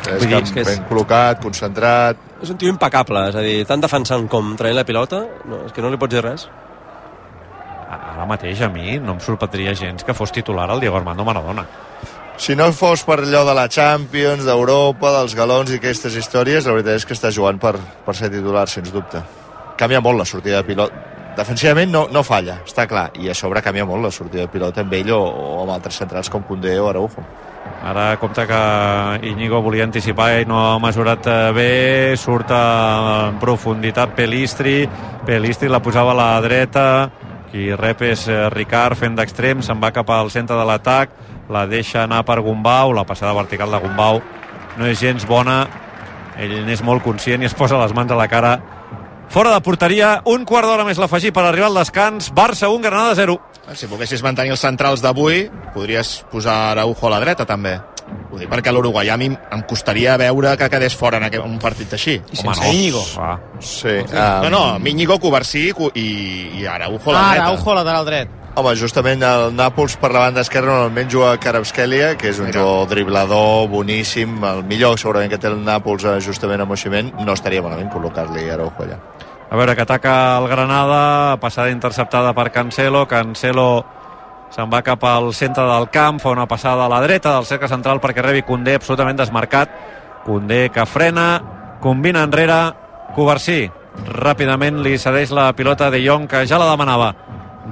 És que dir, que és- ben col·locat, concentrat... És un tio impecable, és a dir, tant defensant com traient la pilota, no, és que no li pots dir res. Ara mateix a mi no em sorprendria gens que fos titular el Diego Armando Maradona. Si no fos per allò de la Champions, d'Europa, dels galons i aquestes històries, la veritat és que està jugant per, per ser titular, sens dubte. Canvia molt la sortida de pilot. Defensivament no, no falla, està clar, i a sobre canvia molt la sortida de pilota amb ell o, o amb altres centrals com Condé o Araujo. Ara compta que Íñigo volia anticipar i no ha mesurat eh, bé, surt en profunditat Pelistri, Pelistri la posava a la dreta, qui rep és eh, Ricard fent d'extrem, se'n va cap al centre de l'atac, la deixa anar per Gumbau, la passada vertical de Gumbau no és gens bona, ell n'és molt conscient i es posa les mans a la cara. Fora de porteria, un quart d'hora més l'afegir per arribar al descans, Barça 1, Granada 0. Si volguessis mantenir els centrals d'avui, podries posar Araujo a la dreta, també. Ho dic perquè l'uruguaià a mi em costaria veure que quedés fora en aquest, un partit així. I sense Íñigo. Ah, Sí, No, no, Míñigo, Covarsí i, i Araujo a la Ah, dreta. Araujo, lateral dret. Home, justament el Nàpols per la banda esquerra normalment juga Karabskelia, que és un Mira. jugador driblador boníssim, el millor segurament que té el Nàpols eh, justament a Moiximent, no estaria malament col·locar-li Araujo allà. A veure, que ataca el Granada, passada interceptada per Cancelo, Cancelo se'n va cap al centre del camp, fa una passada a la dreta del cercle central perquè rebi Condé absolutament desmarcat, Condé que frena, combina enrere, Covarsí, ràpidament li cedeix la pilota de Jong, que ja la demanava.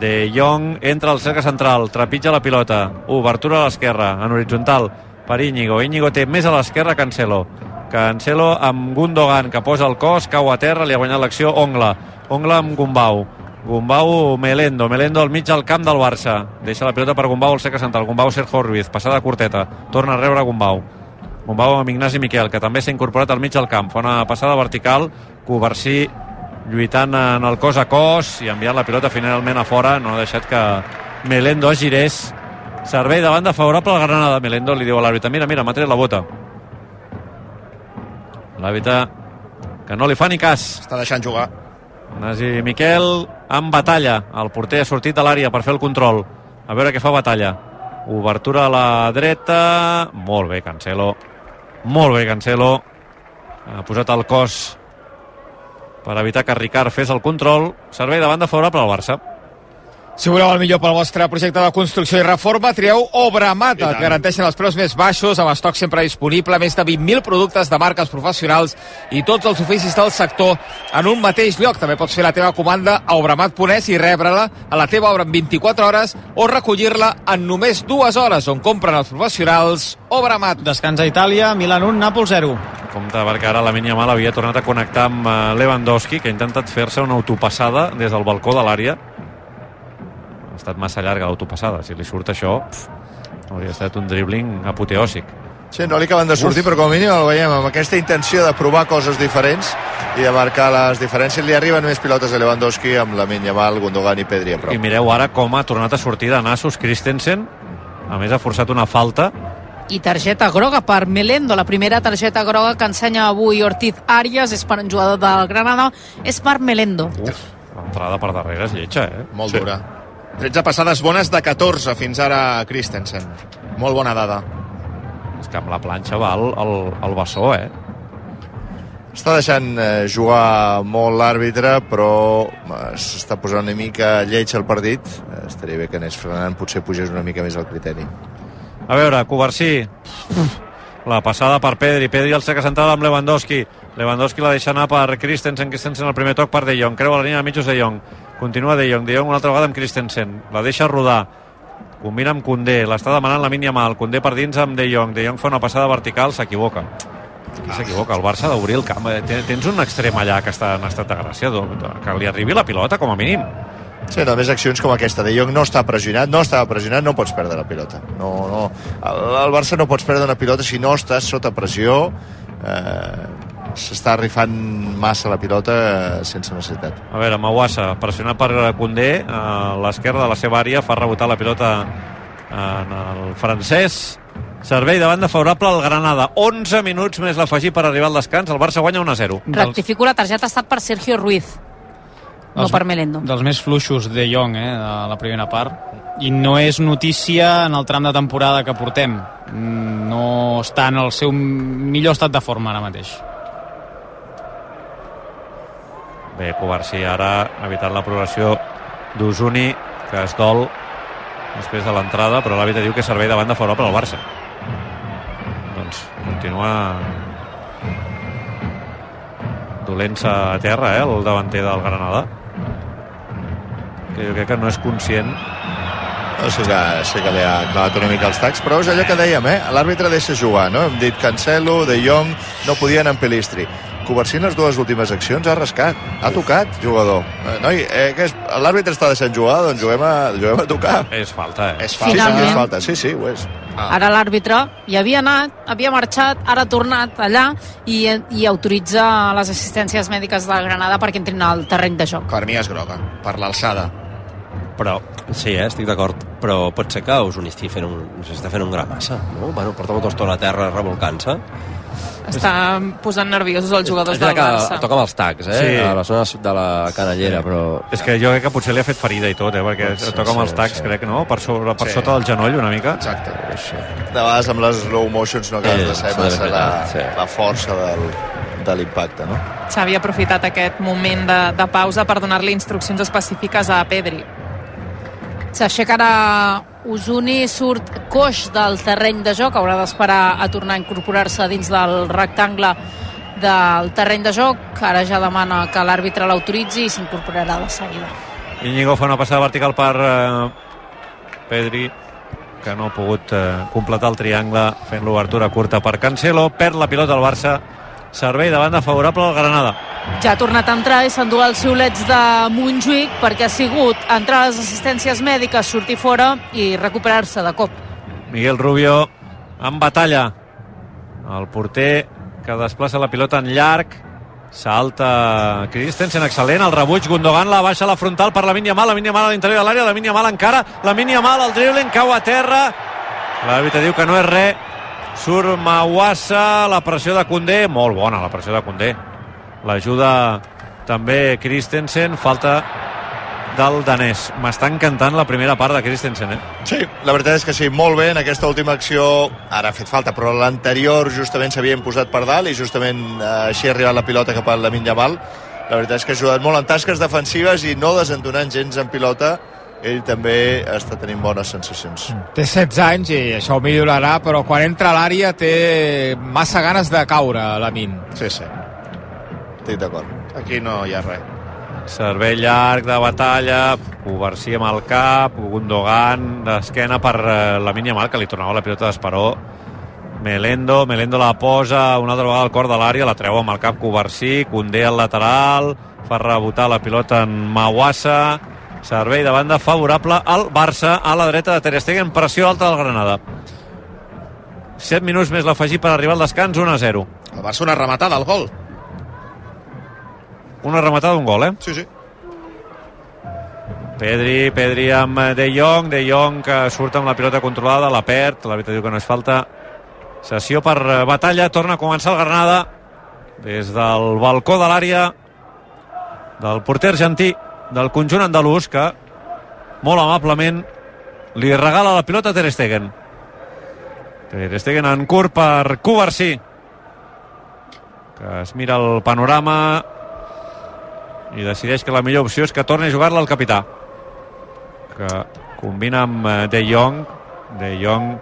De Jong entra al cercle central, trepitja la pilota, obertura a l'esquerra, en horitzontal, per Íñigo. Íñigo té més a l'esquerra Cancelo. Cancelo amb Gundogan, que posa el cos, cau a terra, li ha guanyat l'acció Ongla. Ongla amb Gumbau. Gumbau, Melendo. Melendo al mig del camp del Barça. Deixa la pilota per Gumbau al cercle central. Gumbau, Sergio Ruiz. Passada curteta. Torna a rebre Gumbau. Gumbau amb Ignasi Miquel, que també s'ha incorporat al mig del camp. Fa una passada vertical. Covarsí lluitant en el cos a cos i enviant la pilota finalment a fora. No ha deixat que Melendo es girés. Servei de banda favorable al Granada. Melendo li diu a l'àrbitre, mira, mira, m'ha tret la bota. L'àrbitre que no li fa ni cas. Està deixant jugar. Nasi Miquel en batalla. El porter ha sortit de l'àrea per fer el control. A veure què fa batalla. Obertura a la dreta. Molt bé, Cancelo. Molt bé, Cancelo. Ha posat el cos per evitar que Ricard fes el control. Servei de banda favorable al Barça. Si voleu el millor pel vostre projecte de construcció i reforma, trieu Obramat, I tant. que garanteixen els preus més baixos, amb estoc sempre disponible, més de 20.000 productes de marques professionals i tots els oficis del sector en un mateix lloc. També pots fer la teva comanda a obramat.es i rebre-la a la teva obra en 24 hores o recollir-la en només dues hores, on compren els professionals Obramat. Descansa Itàlia, Milan 1, Nàpols 0. Compte, perquè ara la Mal havia tornat a connectar amb eh, Lewandowski, que ha intentat fer-se una autopassada des del balcó de l'àrea. Ha estat massa llarga l'autopassada. Si li surt això, pf, hauria estat un dribbling apoteòsic. Sí, no li acaben de sortir, Uf. però com a mínim el veiem amb aquesta intenció de provar coses diferents i de marcar les diferències. Li arriben més pilotes a Lewandowski amb la Yamal, Gundogan i Pedri a prop. I mireu ara com ha tornat a sortir de nassos Christensen. A més, ha forçat una falta i targeta groga per Melendo. La primera targeta groga que ensenya avui Ortiz Arias és per un jugador del Granada, és per Melendo. Uf, l'entrada per darrere és lletja, eh? Molt sí. dura. 13 passades bones de 14 fins ara Christensen. Molt bona dada. És que amb la planxa va el, el, el bessó, eh? Està deixant eh, jugar molt l'àrbitre, però eh, s'està posant una mica lleig el partit. Eh, estaria bé que anés frenant, potser pugés una mica més el criteri. A veure, Covarsí. La passada per Pedri. Pedri el seca central amb Lewandowski. Lewandowski la deixa anar per Christensen. Christensen el primer toc per De Jong. Creu a la línia de mitjos De Jong. Continua De Jong. De Jong una altra vegada amb Christensen. La deixa rodar. Combina amb Condé. L'està demanant la mínia mal. Condé per dins amb De Jong. De Jong fa una passada vertical. S'equivoca. Qui s'equivoca? El Barça d'obrir el camp. Eh, Tens un extrem allà que està en estat de gràcia. Que li arribi la pilota, com a mínim. Sí, només accions com aquesta. De Jong no està pressionat, no estava pressionat, no pots perdre la pilota. No, no. El, el Barça no pots perdre una pilota si no estàs sota pressió. Eh, s'està rifant massa la pilota eh, sense necessitat. A veure, Mawassa, pressionat per Condé, a l'esquerra de la seva àrea, fa rebotar la pilota en el francès. Servei de banda favorable al Granada. 11 minuts més l'afegir per arribar al descans. El Barça guanya 1-0. Rectifico, la targeta ha estat per Sergio Ruiz no per Melendo. Dels més fluixos de Jong, eh, de la primera part. I no és notícia en el tram de temporada que portem. No està en el seu millor estat de forma ara mateix. Bé, Covarsí ara ha evitat la progressió d'Usuni, que es dol després de l'entrada, però l'àrbitre diu que servei de banda favorable al Barça. Doncs continua dolent-se a terra, eh, el davanter del Granada que jo crec que no és conscient no, sí que, sí que li ha clavat una mica els tacs, però és allò que dèiem, eh? L'àrbitre deixa jugar, no? Hem dit Cancelo, De Jong, no podien en Pelistri. Covarsí en les dues últimes accions ha rascat, ha tocat, jugador. Eh, noi, eh, que és, l'àrbitre està deixant jugar, doncs juguem a, juguem a tocar. És falta, eh? És falta, Finalment. sí, és falta. Sí, sí, ho és. Ah. Ara l'àrbitre hi havia anat, havia marxat, ara ha tornat allà i, i autoritza les assistències mèdiques de Granada perquè entrin al terreny de joc. Per mi és groga, per l'alçada. Però, sí, eh, estic d'acord, però pot ser que us estigui fent un, s'està fent un gra massa, no? Bueno, porta molta estona a terra revolcant-se. Està posant nerviosos els jugadors del que Barça. toca amb els tacs, eh? Sí. A la zona de la canellera, però... És que jo crec que potser li ha fet ferida i tot, eh? perquè ser, toca amb els sí, tacs, sí. crec, no? Per, sobre, per Sí. sota del genoll una mica. Exacte. De vegades amb les slow motions no acabes Sí, de saber sí, massa la, sí. la força del, de l'impacte, no? Xavi ha aprofitat aquest moment de, de pausa per donar-li instruccions específiques a Pedri. S'aixeca ara Usuni, surt coix del terreny de joc, haurà d'esperar a tornar a incorporar-se dins del rectangle del terreny de joc. Ara ja demana que l'àrbitre l'autoritzi i s'incorporarà de seguida. Íñigo fa una passada vertical per eh, Pedri, que no ha pogut eh, completar el triangle fent l'obertura curta per Cancelo. Perd la pilota al Barça. Servei de banda favorable al Granada. Ja ha tornat a entrar i s'endú els xiulets de Montjuïc perquè ha sigut entrar a les assistències mèdiques, sortir fora i recuperar-se de cop. Miguel Rubio en batalla. El porter que desplaça la pilota en llarg. Salta Christensen, excel·lent, el rebuig, Gundogan la baixa a la frontal per la Mínia Mal, la Mínia Mal a l'interior de l'àrea, la Mínia Mal encara, la Mínia Mal, el dribbling, cau a terra, l'àrbitre diu que no és res, surt Mawassa, la pressió de Condé, molt bona la pressió de Condé, l'ajuda també Christensen, falta del danès. M'està encantant la primera part de Christensen, eh? Sí, la veritat és que sí, molt bé en aquesta última acció, ara ha fet falta, però l'anterior justament s'havien posat per dalt i justament eh, així ha arribat la pilota cap a la Yamal. La veritat és que ha ajudat molt en tasques defensives i no desentonant gens en pilota, ell també està tenint bones sensacions. Té 16 anys i això ho millorarà, però quan entra a l'àrea té massa ganes de caure, Lamin. Sí, sí. Estic d'acord. Aquí no hi ha res. Servei llarg de batalla, Covarsí amb el cap, Gundogan d'esquena per eh, la Yamal, que li tornava la pilota d'Esperó. Melendo, Melendo la posa una altra vegada al cor de l'àrea, la treu amb el cap Covarsí, Condé al lateral, fa rebotar la pilota en Mawassa, servei de banda favorable al Barça, a la dreta de Ter Stegen, pressió alta del Granada. 7 minuts més l'afegir per arribar al descans, 1 a 0. El Barça una rematada al gol. Una rematada d'un gol, eh? Sí, sí. Pedri, Pedri amb De Jong, De Jong que surt amb la pilota controlada, la perd, la veritat diu que no és falta. Sessió per eh, batalla, torna a començar el Granada des del balcó de l'àrea del porter argentí del conjunt andalús que molt amablement li regala la pilota a Ter Stegen. Ter Stegen en curt per Covarsí que es mira el panorama i decideix que la millor opció és que torni a jugar-la el capità que combina amb eh, De Jong De Jong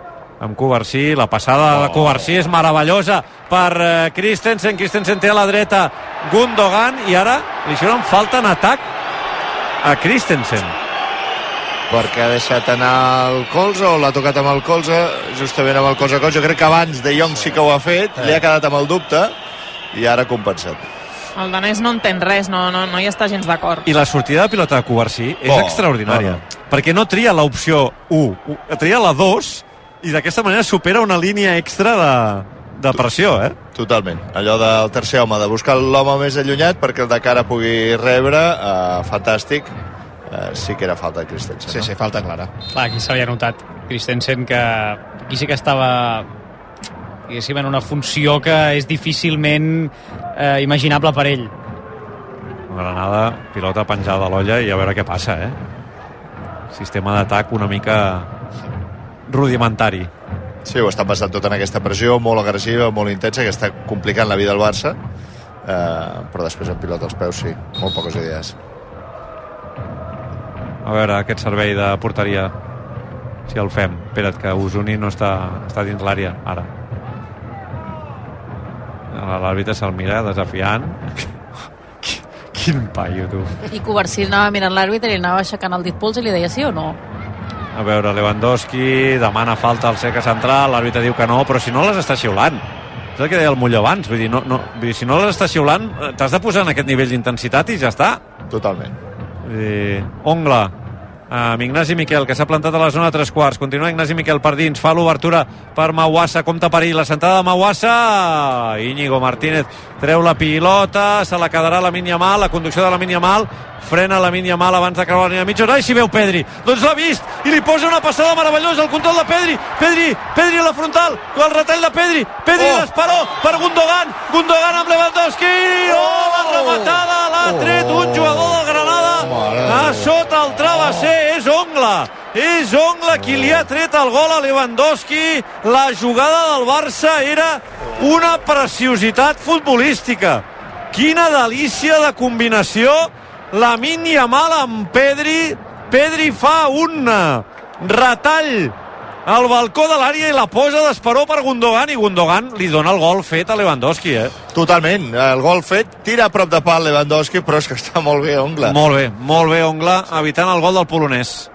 amb Covarsí, la passada oh. de Covarsí és meravellosa per eh, Christensen, Christensen té a la dreta Gundogan i ara li xiulen falta en atac a Christensen. Perquè ha deixat anar el colze o l'ha tocat amb el colze justament amb el colze a colze jo crec que abans De Jong sí que ho ha fet li ha quedat amb el dubte i ara ha compensat. El danès no entén res, no, no, no hi està gens d'acord. i la sortida de pilota de Covarsí és Oh, extraordinària no, perquè no tria l'opció 1 tria la 2 i d'aquesta manera supera una línia extra de, de pressió eh? Totalment. Allò del tercer home, de buscar l'home més allunyat perquè el de cara pugui rebre, eh, fantàstic. Eh, sí que era falta de Christensen. Sí, no? sí, falta clara. Clar, aquí s'havia notat Christensen que aquí sí que estava diguéssim, en una funció que és difícilment eh, imaginable per ell. Granada, pilota penjada a l'olla i a veure què passa eh? sistema d'atac una mica rudimentari Sí, ho està passant tot en aquesta pressió, molt agressiva, molt intensa, que està complicant la vida al Barça. Eh, però després en pilota als peus, sí. Molt poques idees. a veure aquest servei de porteria si el fem espera't que Usuni no està, està dins l'àrea ara l'àrbitre se'l mira desafiant <laughs> quin paio tu I Covarsí anava mirant l'àrbitre i anava aixecant el dit pols i li deia sí o no? A veure Lewandowski demana falta al seca central l'àrbitre diu que no però si no les està xiulant. És el que deia el Molló abans vull dir, no, no, vull dir si no les està xiulant eh, t'has de posar en aquest nivell d'intensitat i ja està. Totalment. Vull dir, Ongla amb Ignasi Miquel, que s'ha plantat a la zona de tres quarts. Continua Ignasi Miquel per dins, fa l'obertura per Mauassa, compta perill, la sentada de Mauassa, Íñigo Martínez treu la pilota, se la quedarà la Mal, la conducció de la Mal, frena la Mal abans de creuar la línia mitja, ai, si veu Pedri, doncs l'ha vist, i li posa una passada meravellosa, el control de Pedri, Pedri, Pedri a la frontal, el retall de Pedri, Pedri oh. d'Esperó per Gundogan, Gundogan amb Lewandowski, oh, la rematada, l'ha tret un jugador del Granada, a sota el és Ongla, és Ongla qui li ha tret el gol a Lewandowski, la jugada del Barça era una preciositat futbolística, quina delícia de combinació, la Yamal amb Pedri, Pedri fa un retall al balcó de l'àrea i la posa d'esperó per Gundogan i Gundogan li dona el gol fet a Lewandowski, eh? Totalment. El gol fet, tira a prop de pal Lewandowski, però és que està molt bé Ongla. Molt bé, molt bé Ongla, evitant el gol del polonès.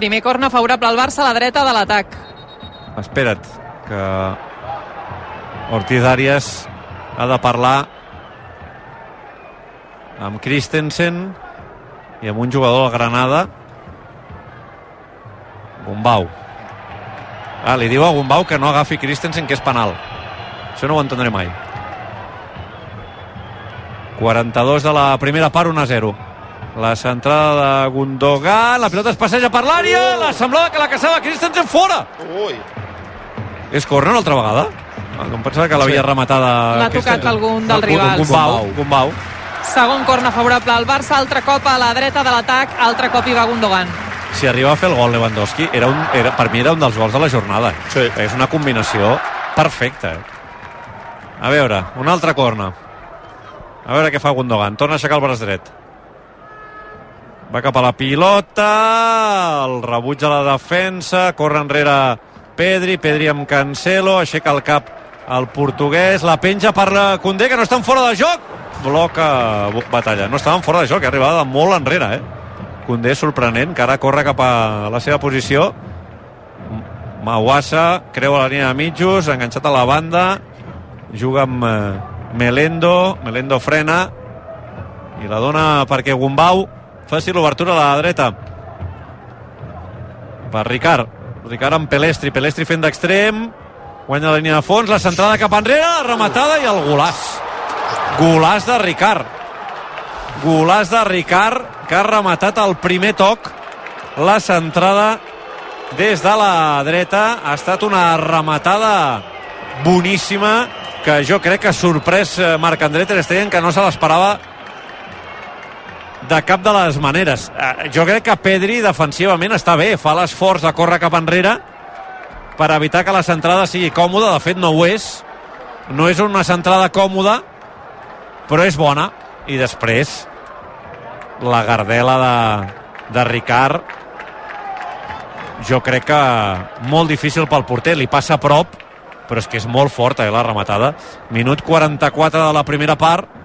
Primer corna favorable al Barça a la dreta de l'atac. Espera't, que Ortiz Arias ha de parlar amb Christensen i amb un jugador de Granada Gumbau. Ah, li diu a Gumbau que no agafi Christensen que és penal. Això no ho entendré mai. 42 de la primera part 1 a 0 la centrada de Gundogan la pilota es passeja per l'àrea la semblava que la caçava Christensen fora Ui. és corner una altra vegada? Ah, em pensava que l'havia sí. rematada... L'ha tocat algun del rival. Gumbau, Gumbau. Segon corna favorable al Barça, altre cop a la dreta de l'atac, altre cop hi va Gundogan. Si arriba a fer el gol Lewandowski, era un, era, per mi era un dels gols de la jornada. Sí. És una combinació perfecta. Eh? A veure, un altre corna. A veure què fa Gundogan. Torna a aixecar el braç dret. Va cap a la pilota, el rebutja la defensa, corre enrere Pedri, Pedri amb Cancelo, aixeca el cap el portuguès, la penja per la Condé, que no estan fora de joc, bloca batalla. No estaven fora de joc, eh? arribava de molt enrere, eh? Condé sorprenent, que ara corre cap a la seva posició. Mawassa creua la línia de mitjos, enganxat a la banda, juga amb eh, Melendo, Melendo frena i la dona perquè Gumbau faci l'obertura a la dreta. Per Ricard. Ricard amb Pelestri, Pelestri fent d'extrem. Guanya la línia de fons, la centrada cap enrere, la rematada i el golàs golàs de Ricard. Golàs de Ricard que ha rematat el primer toc. La centrada des de la dreta. Ha estat una rematada boníssima que jo crec que ha sorprès eh, Marc-André Ter Stegen que no se l'esperava de cap de les maneres. Eh, Jo crec que Pedri defensivament està bé, fa l'esforç de córrer cap enrere per evitar que la centrada sigui còmoda, de fet no ho és, no és una centrada còmoda, però és bona. I després la gardela de, de Ricard jo crec que molt difícil pel porter, li passa a prop però és que és molt forta eh, la rematada minut 44 de la primera part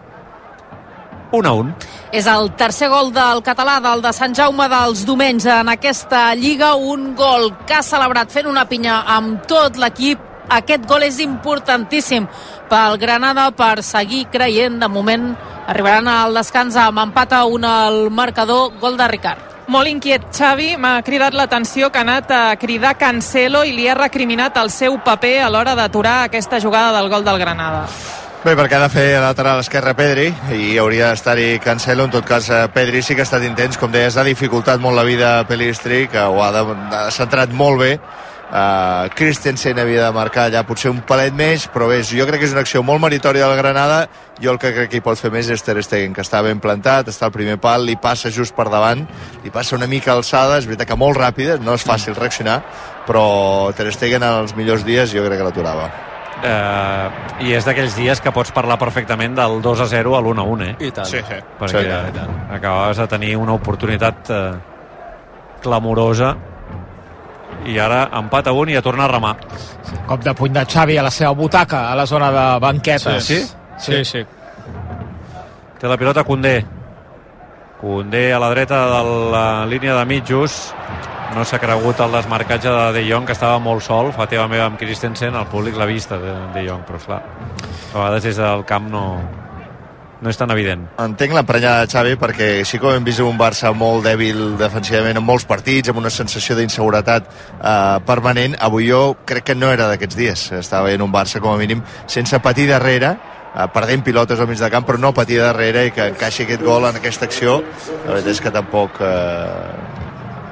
1 a 1 És el tercer gol del català, del de Sant Jaume dels Domenys en aquesta Lliga, un gol que ha celebrat fent una pinya amb tot l'equip. Aquest gol és importantíssim pel Granada per seguir creient. De moment arribaran al descans amb empat a un al marcador, gol de Ricard. Molt inquiet Xavi, m'ha cridat l'atenció que ha anat a cridar Cancelo i li ha recriminat el seu paper a l'hora d'aturar aquesta jugada del gol del Granada. Bé, perquè ha de fer lateral esquerre Pedri i hauria d'estar-hi Cancelo. En tot cas, eh, Pedri sí que ha estat intens. Com deies, ha dificultat molt la vida a Pelistri, que ho ha, de, ha centrat molt bé. Uh, Christensen havia de marcar allà potser un palet més, però bé, jo crec que és una acció molt meritòria del Granada. Jo el que crec que hi pot fer més és Ter Stegen, que està ben plantat, està al primer pal, li passa just per davant, li passa una mica alçada, és veritat que molt ràpida, no és fàcil reaccionar, però Ter Stegen en els millors dies jo crec que l'aturava. Eh, i és d'aquells dies que pots parlar perfectament del 2 a 0 a l'1 a 1 eh? I tant. Sí, sí. perquè Sí, i tant. acabaves de tenir una oportunitat eh, clamorosa i ara empat a un i a tornar a remar Cop de puny de Xavi a la seva butaca, a la zona de banquetes. Sí? Sí, sí. té la pilota Condé Condé a la dreta de la línia de mitjos no s'ha cregut el desmarcatge de De Jong que estava molt sol, fa teva meva amb Christensen el públic l'ha vista de De Jong però esclar, a vegades des del camp no, no és tan evident Entenc l'emprenyada de Xavi perquè així com hem vist un Barça molt dèbil defensivament en molts partits, amb una sensació d'inseguretat eh, permanent, avui jo crec que no era d'aquests dies. Estava veient un Barça com a mínim sense patir darrere, eh, perdent pilotes al mig de camp, però no patir darrere i que encaixi aquest gol en aquesta acció. La veritat és que tampoc... Eh,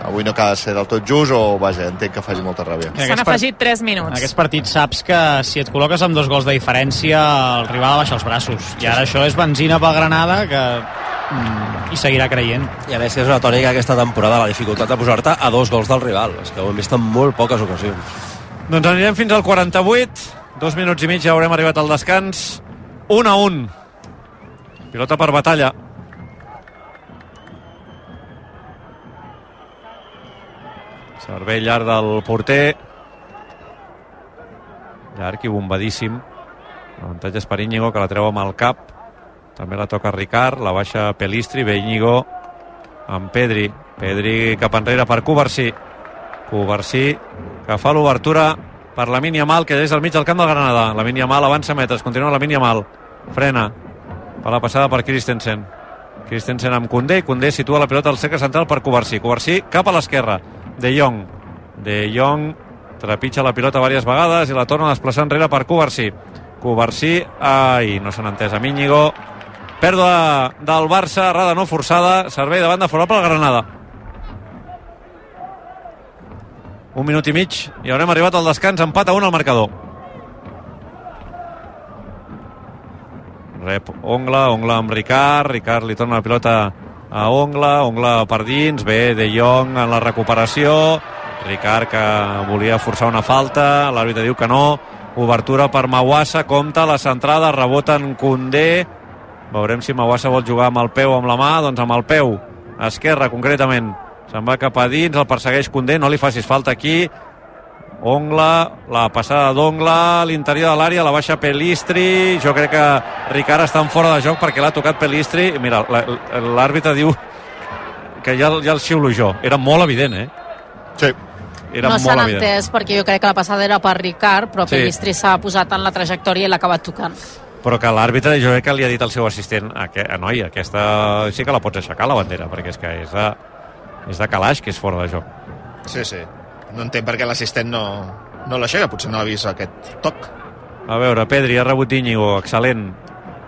avui no acaba de ser del tot just o, vaja, entenc que faci molta ràbia. En S'han afegit 3 En minuts. aquest partit saps que si et col·loques amb dos gols de diferència el rival baixa els braços i ara això és benzina pel Granada que mm, hi seguirà creient I a més és una tònica aquesta temporada, la dificultat de posar-te a dos gols del rival. És que ho hem vist en molt poques ocasions. Doncs anirem fins al 48, dos minuts i mig ja haurem arribat al descans, 1 a 1. Pilota per batalla. Servei llarg del porter. Llarg i bombadíssim. L'avantatge és per Íñigo, que la treu amb el cap. També la toca Ricard, la baixa Pelistri, ve Íñigo amb Pedri. Pedri cap enrere per Covarsí. Covarsí, que fa l'obertura per la Yamal, que és al mig del camp del Granada. La Yamal avança metres, continua la Yamal. Frena. Fa la passada per Christensen. Christensen amb Koundé, i Koundé situa la pilota al cercle central per Covarsí. Covarsí cap a l'esquerra. De Jong. De Jong trepitja la pilota diverses vegades i la torna a desplaçar enrere per Covarsí. Covarsí, ai, no s'han entès amb Íñigo. Pèrdua del Barça, errada no forçada, servei de banda favorable al Granada. Un minut i mig i haurem arribat al descans, empat a un al marcador. rep Ongla, Ongla amb Ricard, Ricard li torna la pilota a Ongla, Ongla per dins, bé, De Jong en la recuperació, Ricard que volia forçar una falta, l'àrbitre diu que no, obertura per Mawassa, compta la centrada, rebota en Condé, veurem si Mawassa vol jugar amb el peu o amb la mà, doncs amb el peu, esquerra concretament, se'n va cap a dins, el persegueix Condé, no li facis falta aquí, Ongla, la passada d'Ongla a l'interior de l'àrea, la baixa Pelistri jo crec que Ricard està en fora de joc perquè l'ha tocat Pelistri mira, l'àrbitre diu que ja, ja el xiulo jo, era molt evident eh? Sí. era no s'han entès perquè jo crec que la passada era per Ricard, però Sí. Pelistri s'ha posat en la trajectòria i l'ha acabat tocant. però que l'àrbitre jo crec que li ha dit al seu assistent a, a noi, aquesta sí que la pots aixecar la bandera perquè és que és de, és de calaix que és fora de joc Sí, sí. No entenc per què l'assistent no, no l'aixeca. Potser no ha vist aquest toc. A veure, Pedri ha rebut Íñigo, excel·lent.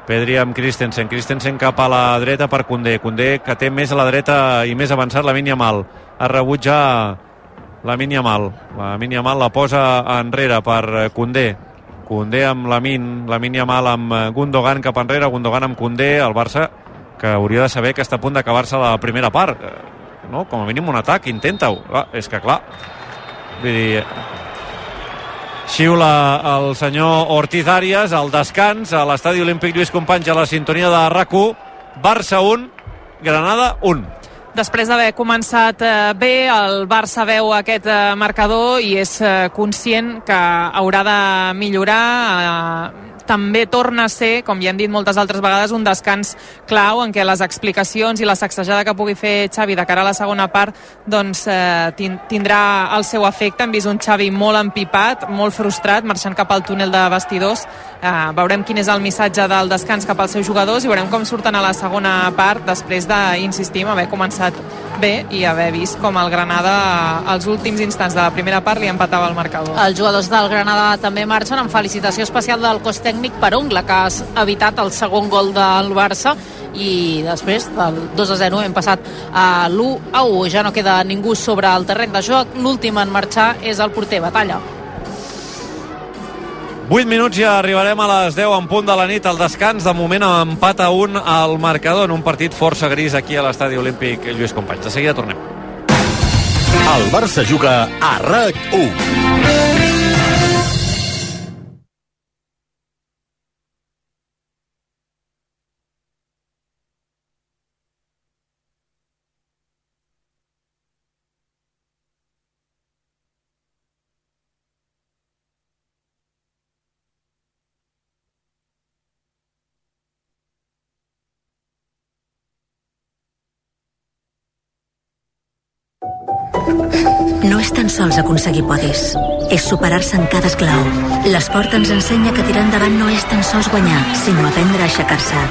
Pedri amb Christensen, Christensen cap a la dreta per Condé, Condé que té més a la dreta i més avançat la Yamal. Ha rebut ja la Yamal. La Yamal la posa enrere per Condé. Condé amb la Min, la Yamal amb eh, Gundogan cap enrere, Gundogan amb Condé, el Barça que hauria de saber que està a punt d'acabar-se la primera part. Eh, No? Com a mínim un atac, intenta-ho. Clar, és que clar, vull dir, xiula el senyor Ortiz Arias al descans a l'estadi olímpic Lluís Companys a la sintonia de rac Barça 1, Granada 1 Després d'haver començat eh, bé, el Barça veu aquest eh, marcador i és eh, conscient que haurà de millorar. També torna a ser, com ja hem dit moltes altres vegades, un descans clau en què les explicacions i la sacsejada que pugui fer Xavi de cara a la segona part doncs, eh, tin- tindrà el seu efecte. Hem vist un Xavi molt empipat, molt frustrat, marxant cap al túnel de vestidors. Eh, veurem quin és el missatge del descans cap als seus jugadors i veurem com surten a la segona part després d'insistir haver començat bé i haver vist com el Granada als últims instants de la primera part li empatava el marcador. Els jugadors del Granada també marxen amb felicitació especial del cos tècnic per Ongla, que ha evitat el segon gol del Barça i després del 2 a 0 hem passat a l'1 a 1. Ja no queda ningú sobre el terreny de joc. L'últim en marxar és el porter Batalla. 8 minuts i arribarem a les 10 en punt de la nit al descans. De moment empat a 1 al marcador en un partit força gris aquí a l'estadi olímpic Lluís Companys. De seguida tornem. El Barça juga a RAC1. No és tan sols aconseguir podis, és superar-se en cada esclau. L'esport ens ensenya que tirar endavant no és tan sols guanyar, sinó aprendre a aixecar-se.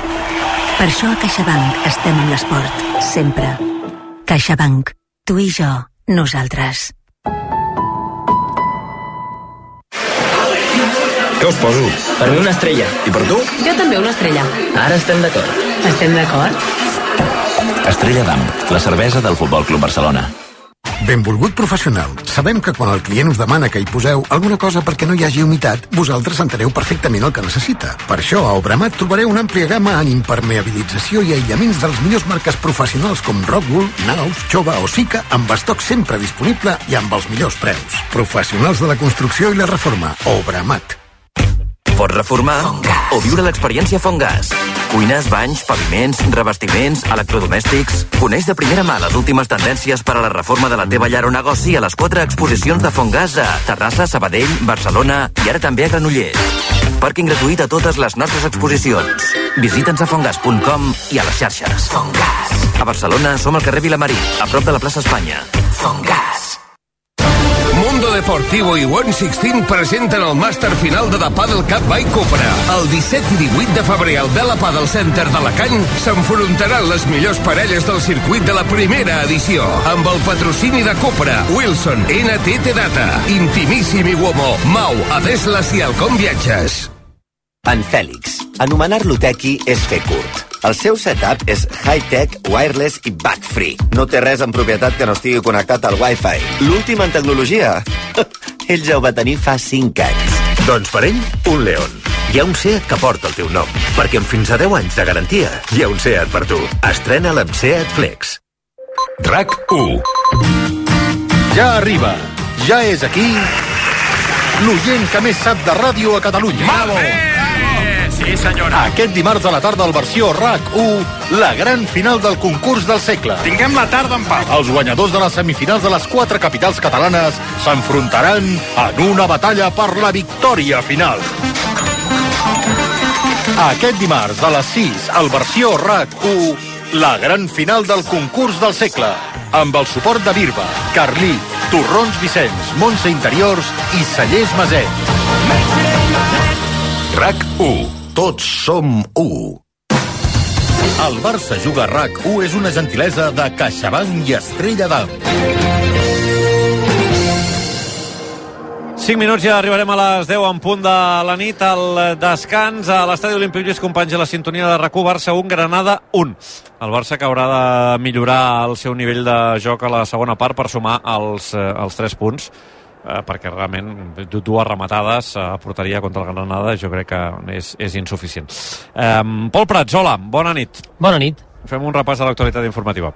Per això a CaixaBank estem amb l'esport, sempre. CaixaBank. Tu i jo, nosaltres. Què us poso? Per mi una estrella. I per tu? Jo també una estrella. Ara estem d'acord. Estem d'acord? Estrella d'Am, la cervesa del Futbol Club Barcelona. Benvolgut professional. Sabem que quan el client us demana que hi poseu alguna cosa perquè no hi hagi humitat, vosaltres enteneu perfectament el que necessita. Per això, a Obramat trobareu una àmplia gamma en impermeabilització i aïllaments de les millors marques professionals com Rockwool, Naus, Chova o Sica, amb estoc sempre disponible i amb els millors preus. Professionals de la construcció i la reforma. Obramat. Pots reformar o viure l'experiència Fongas. Cuines, banys, paviments, revestiments, electrodomèstics... Coneix de primera mà les últimes tendències per a la reforma de la teva llar o negoci a les quatre exposicions de Fongas a Terrassa, Sabadell, Barcelona i ara també a Granollers. Pàrquing gratuït a totes les nostres exposicions. Visita'ns a fongas.com i a les xarxes. Fongas. A Barcelona som al carrer Vilamarí, a prop de la plaça Espanya. Fongas. Mundo Deportivo i One Sixteen presenten el màster final de The Paddle Cup by Cupra. El 17 i 18 de febrer al Vela Paddle Center d'Alacant s'enfrontaran les millors parelles del circuit de la primera edició. Amb el patrocini de Cupra, Wilson, NTT Data, Intimíssim i Uomo, Mau, Adeslas i Alcom Viatges. En Fèlix. Anomenar-lo tequi és fer curt. El seu setup és high-tech, wireless i bug-free. No té res en propietat que no estigui connectat al Wi-Fi. L'últim en tecnologia? <laughs> ell ja ho va tenir fa 5 anys. Doncs per ell, un León. Hi ha un SEAT que porta el teu nom, perquè amb fins a 10 anys de garantia hi ha un SEAT per tu. Estrena amb SEAT Flex. RAC 1 Ja arriba, ja és aquí l'oient que més sap de ràdio a Catalunya. Bravo! Sí, senyora. Aquest dimarts a la tarda al versió RAC1, la gran final del concurs del segle. Tinguem la tarda en pau. Els guanyadors de les semifinals de les quatre capitals catalanes s'enfrontaran en una batalla per la victòria final. Aquest dimarts a les 6, al versió RAC1, la gran final del concurs del segle, amb el suport de Birba, Carlí, Torrons Vicenç, Montse Interiors i Cellers Maset. RAC1. Tots som u. El Barça Juga RAC1 és una gentilesa de CaixaBank i Estrella d'Am. 5 minuts ja arribarem a les 10 en punt de la nit al descans a l'estadi olímpic Lluís Companys a la sintonia de RAC1 Barça 1, Granada 1 el Barça que haurà de millorar el seu nivell de joc a la segona part per sumar els, eh, els 3 punts eh, perquè realment dues rematades a porteria contra el Granada jo crec que és, és insuficient. Eh, Pol Prats, hola, bona nit. Bona nit. Fem un repàs de l'actualitat informativa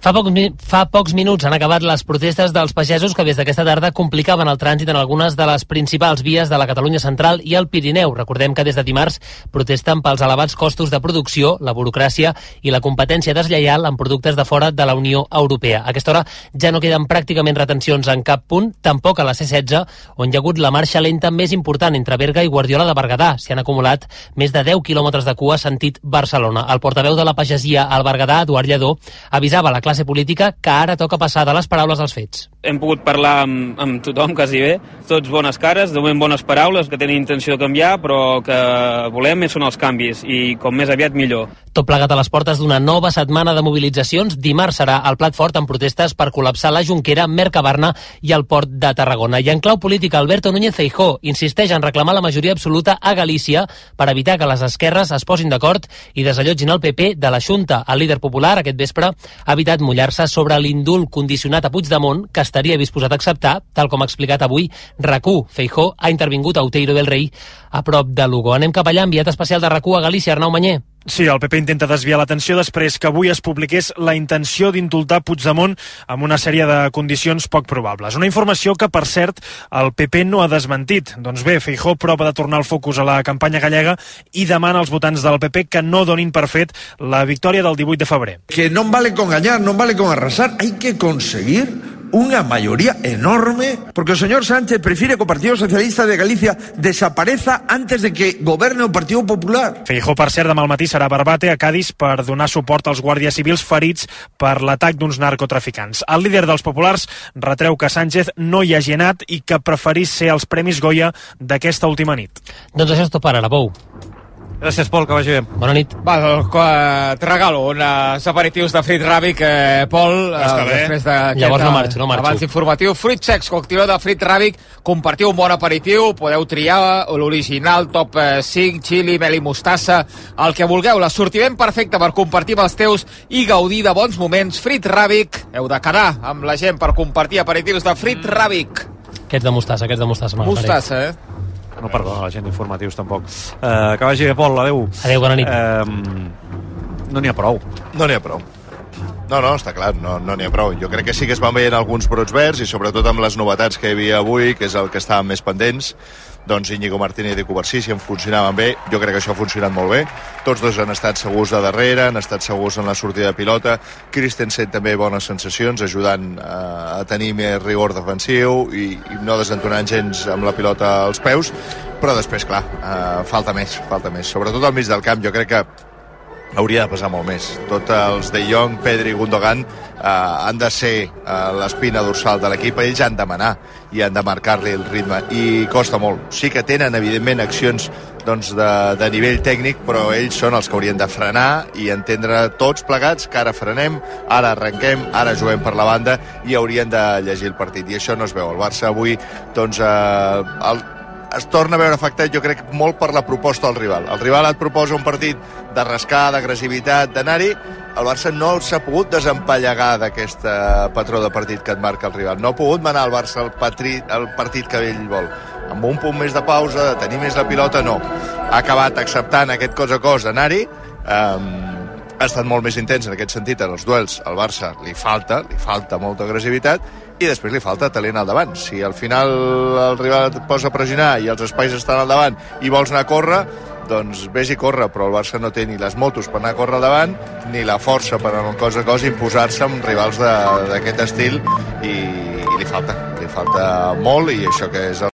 Fa pocs, mi- fa pocs minuts han acabat les protestes dels pagesos que des d'aquesta tarda complicaven el trànsit en algunes de les principals vies de la Catalunya central i el Pirineu. Recordem que des de dimarts protesten pels elevats costos de producció, la burocràcia i la competència deslleial en productes de fora de la Unió Europea. A aquesta hora ja no queden pràcticament retencions en cap punt, tampoc a la C-16, on hi ha hagut la marxa lenta més important entre Berga i Guardiola de Berguedà. S'hi han acumulat més de 10 quilòmetres de cua sentit Barcelona. El portaveu de la pagesia al Berguedà, Eduard Lledó, avisava la classe política que ara toca passar de les paraules als fets. Hem pogut parlar amb, amb tothom quasi bé, tots bones cares, de moment bones paraules, que tenen intenció de canviar, però que volem són els canvis, i com més aviat millor. Tot plegat a les portes d'una nova setmana de mobilitzacions, dimarts serà el plat fort en protestes per col·lapsar la Junquera, Mercabarna i el port de Tarragona. I en clau política, Alberto Núñez Feijó insisteix en reclamar la majoria absoluta a Galícia per evitar que les esquerres es posin d'acord i desallotgin el PP de la Junta. El líder popular aquest vespre ha evitat mullar-se sobre l'indult condicionat a Puigdemont que estaria disposat a acceptar, tal com ha explicat avui RAC1. Feijó ha intervingut a Outeiro del Rei a prop de Lugo. Anem cap allà, enviat especial de RAC1 a Galícia, Arnau Manyer. Sí, el PP intenta desviar l'atenció després que avui es publiqués la intenció d'indultar Puigdemont amb una sèrie de condicions poc probables. Una informació que, per cert, el PP no ha desmentit. Doncs bé, Feijó prova de tornar el focus a la campanya gallega i demana als votants del PP que no donin per fet la victòria del 18 de febrer. que no vale con engañar, no vale con arrasar, hay que conseguir una mayoría enorme, porque el señor Sánchez prefiere que el Partido Socialista de Galicia desaparezca antes de que gobierne el Partido Popular. Feijó, per cert, demà al matí serà a Barbate, a Cádiz, per donar suport als guàrdies civils ferits per l'atac d'uns narcotraficants. El líder dels populars retreu que Sánchez no hi hagi anat i que preferís ser els Premis Goya d'aquesta última nit. Doncs això és tot per ara, Pou. Gràcies, Pol, que vagi bé. Bona nit. Va, doncs, et regalo uns aperitius de Frit Ràbic, eh, Pol, eh, Està bé. després d'aquest Llavors no marxo, no marxo. abans informatiu. Fruit secs, cocktail de Frit Ràbic, compartiu un bon aperitiu, podeu triar l'original, top eh, 5, chili, mel i mostassa, el que vulgueu, l'assortiment perfecte per compartir amb els teus i gaudir de bons moments. Frit Ràbic, heu de quedar amb la gent per compartir aperitius de Frit Ràbic. Aquests de mostassa, aquests de mostassa. Mostassa, eh? No, perdó, la gent d'informatius tampoc. Uh, que vagi bé, Pol, adeu. Adeu, bona nit. Uh, no n'hi ha prou. No n'hi ha prou. No, no, està clar, no no n'hi ha prou. Jo crec que sí que es van veient alguns brots verds i sobretot amb les novetats que hi havia avui, que és el que estàvem més pendents, doncs Íñigo Martínez i Covarsí, si en funcionaven bé, jo crec que això ha funcionat molt bé. Tots dos han estat segurs de darrere, han estat segurs en la sortida de pilota. Christensen també bones sensacions, ajudant eh, a tenir més rigor defensiu i, i no desentonant gens amb la pilota als peus, però després, clar, eh, falta més, falta més. Sobretot al mig del camp, jo crec que hauria de pesar molt més. Tots els De Jong, Pedri i Gundogan eh, han de ser eh, l'espina dorsal de l'equip, ells han de manar i han de marcar-li el ritme i costa molt. Sí que tenen evidentment accions doncs, de, de nivell tècnic, però ells són els que haurien de frenar i entendre tots plegats que ara frenem, ara arrenquem, ara juguem per la banda i haurien de llegir el partit. I això no es veu. El Barça avui doncs, eh, el, es torna a veure afectat, jo crec, molt per la proposta del rival. El rival et proposa un partit de rascar, d'agressivitat, d'anar-hi, el Barça no s'ha pogut desempallegar d'aquest patró de partit que et marca el rival. No ha pogut manar el Barça el, patri, el partit que ell vol. amb un punt més de pausa, de tenir més la pilota, no. Ha acabat acceptant aquest cos a cos d'anar-hi, um, ha estat molt més intens en aquest sentit en els duels. Al Barça li falta, li falta molta agressivitat, i després li falta talent al davant. Si al final el rival et posa a pressionar i els espais estan al davant i vols anar a córrer, doncs vés i corre, però el Barça no té ni les motos per anar a córrer davant, ni la força per el cos a cos imposar-se amb rivals d'aquest estil i, i li falta, li falta molt i això que és el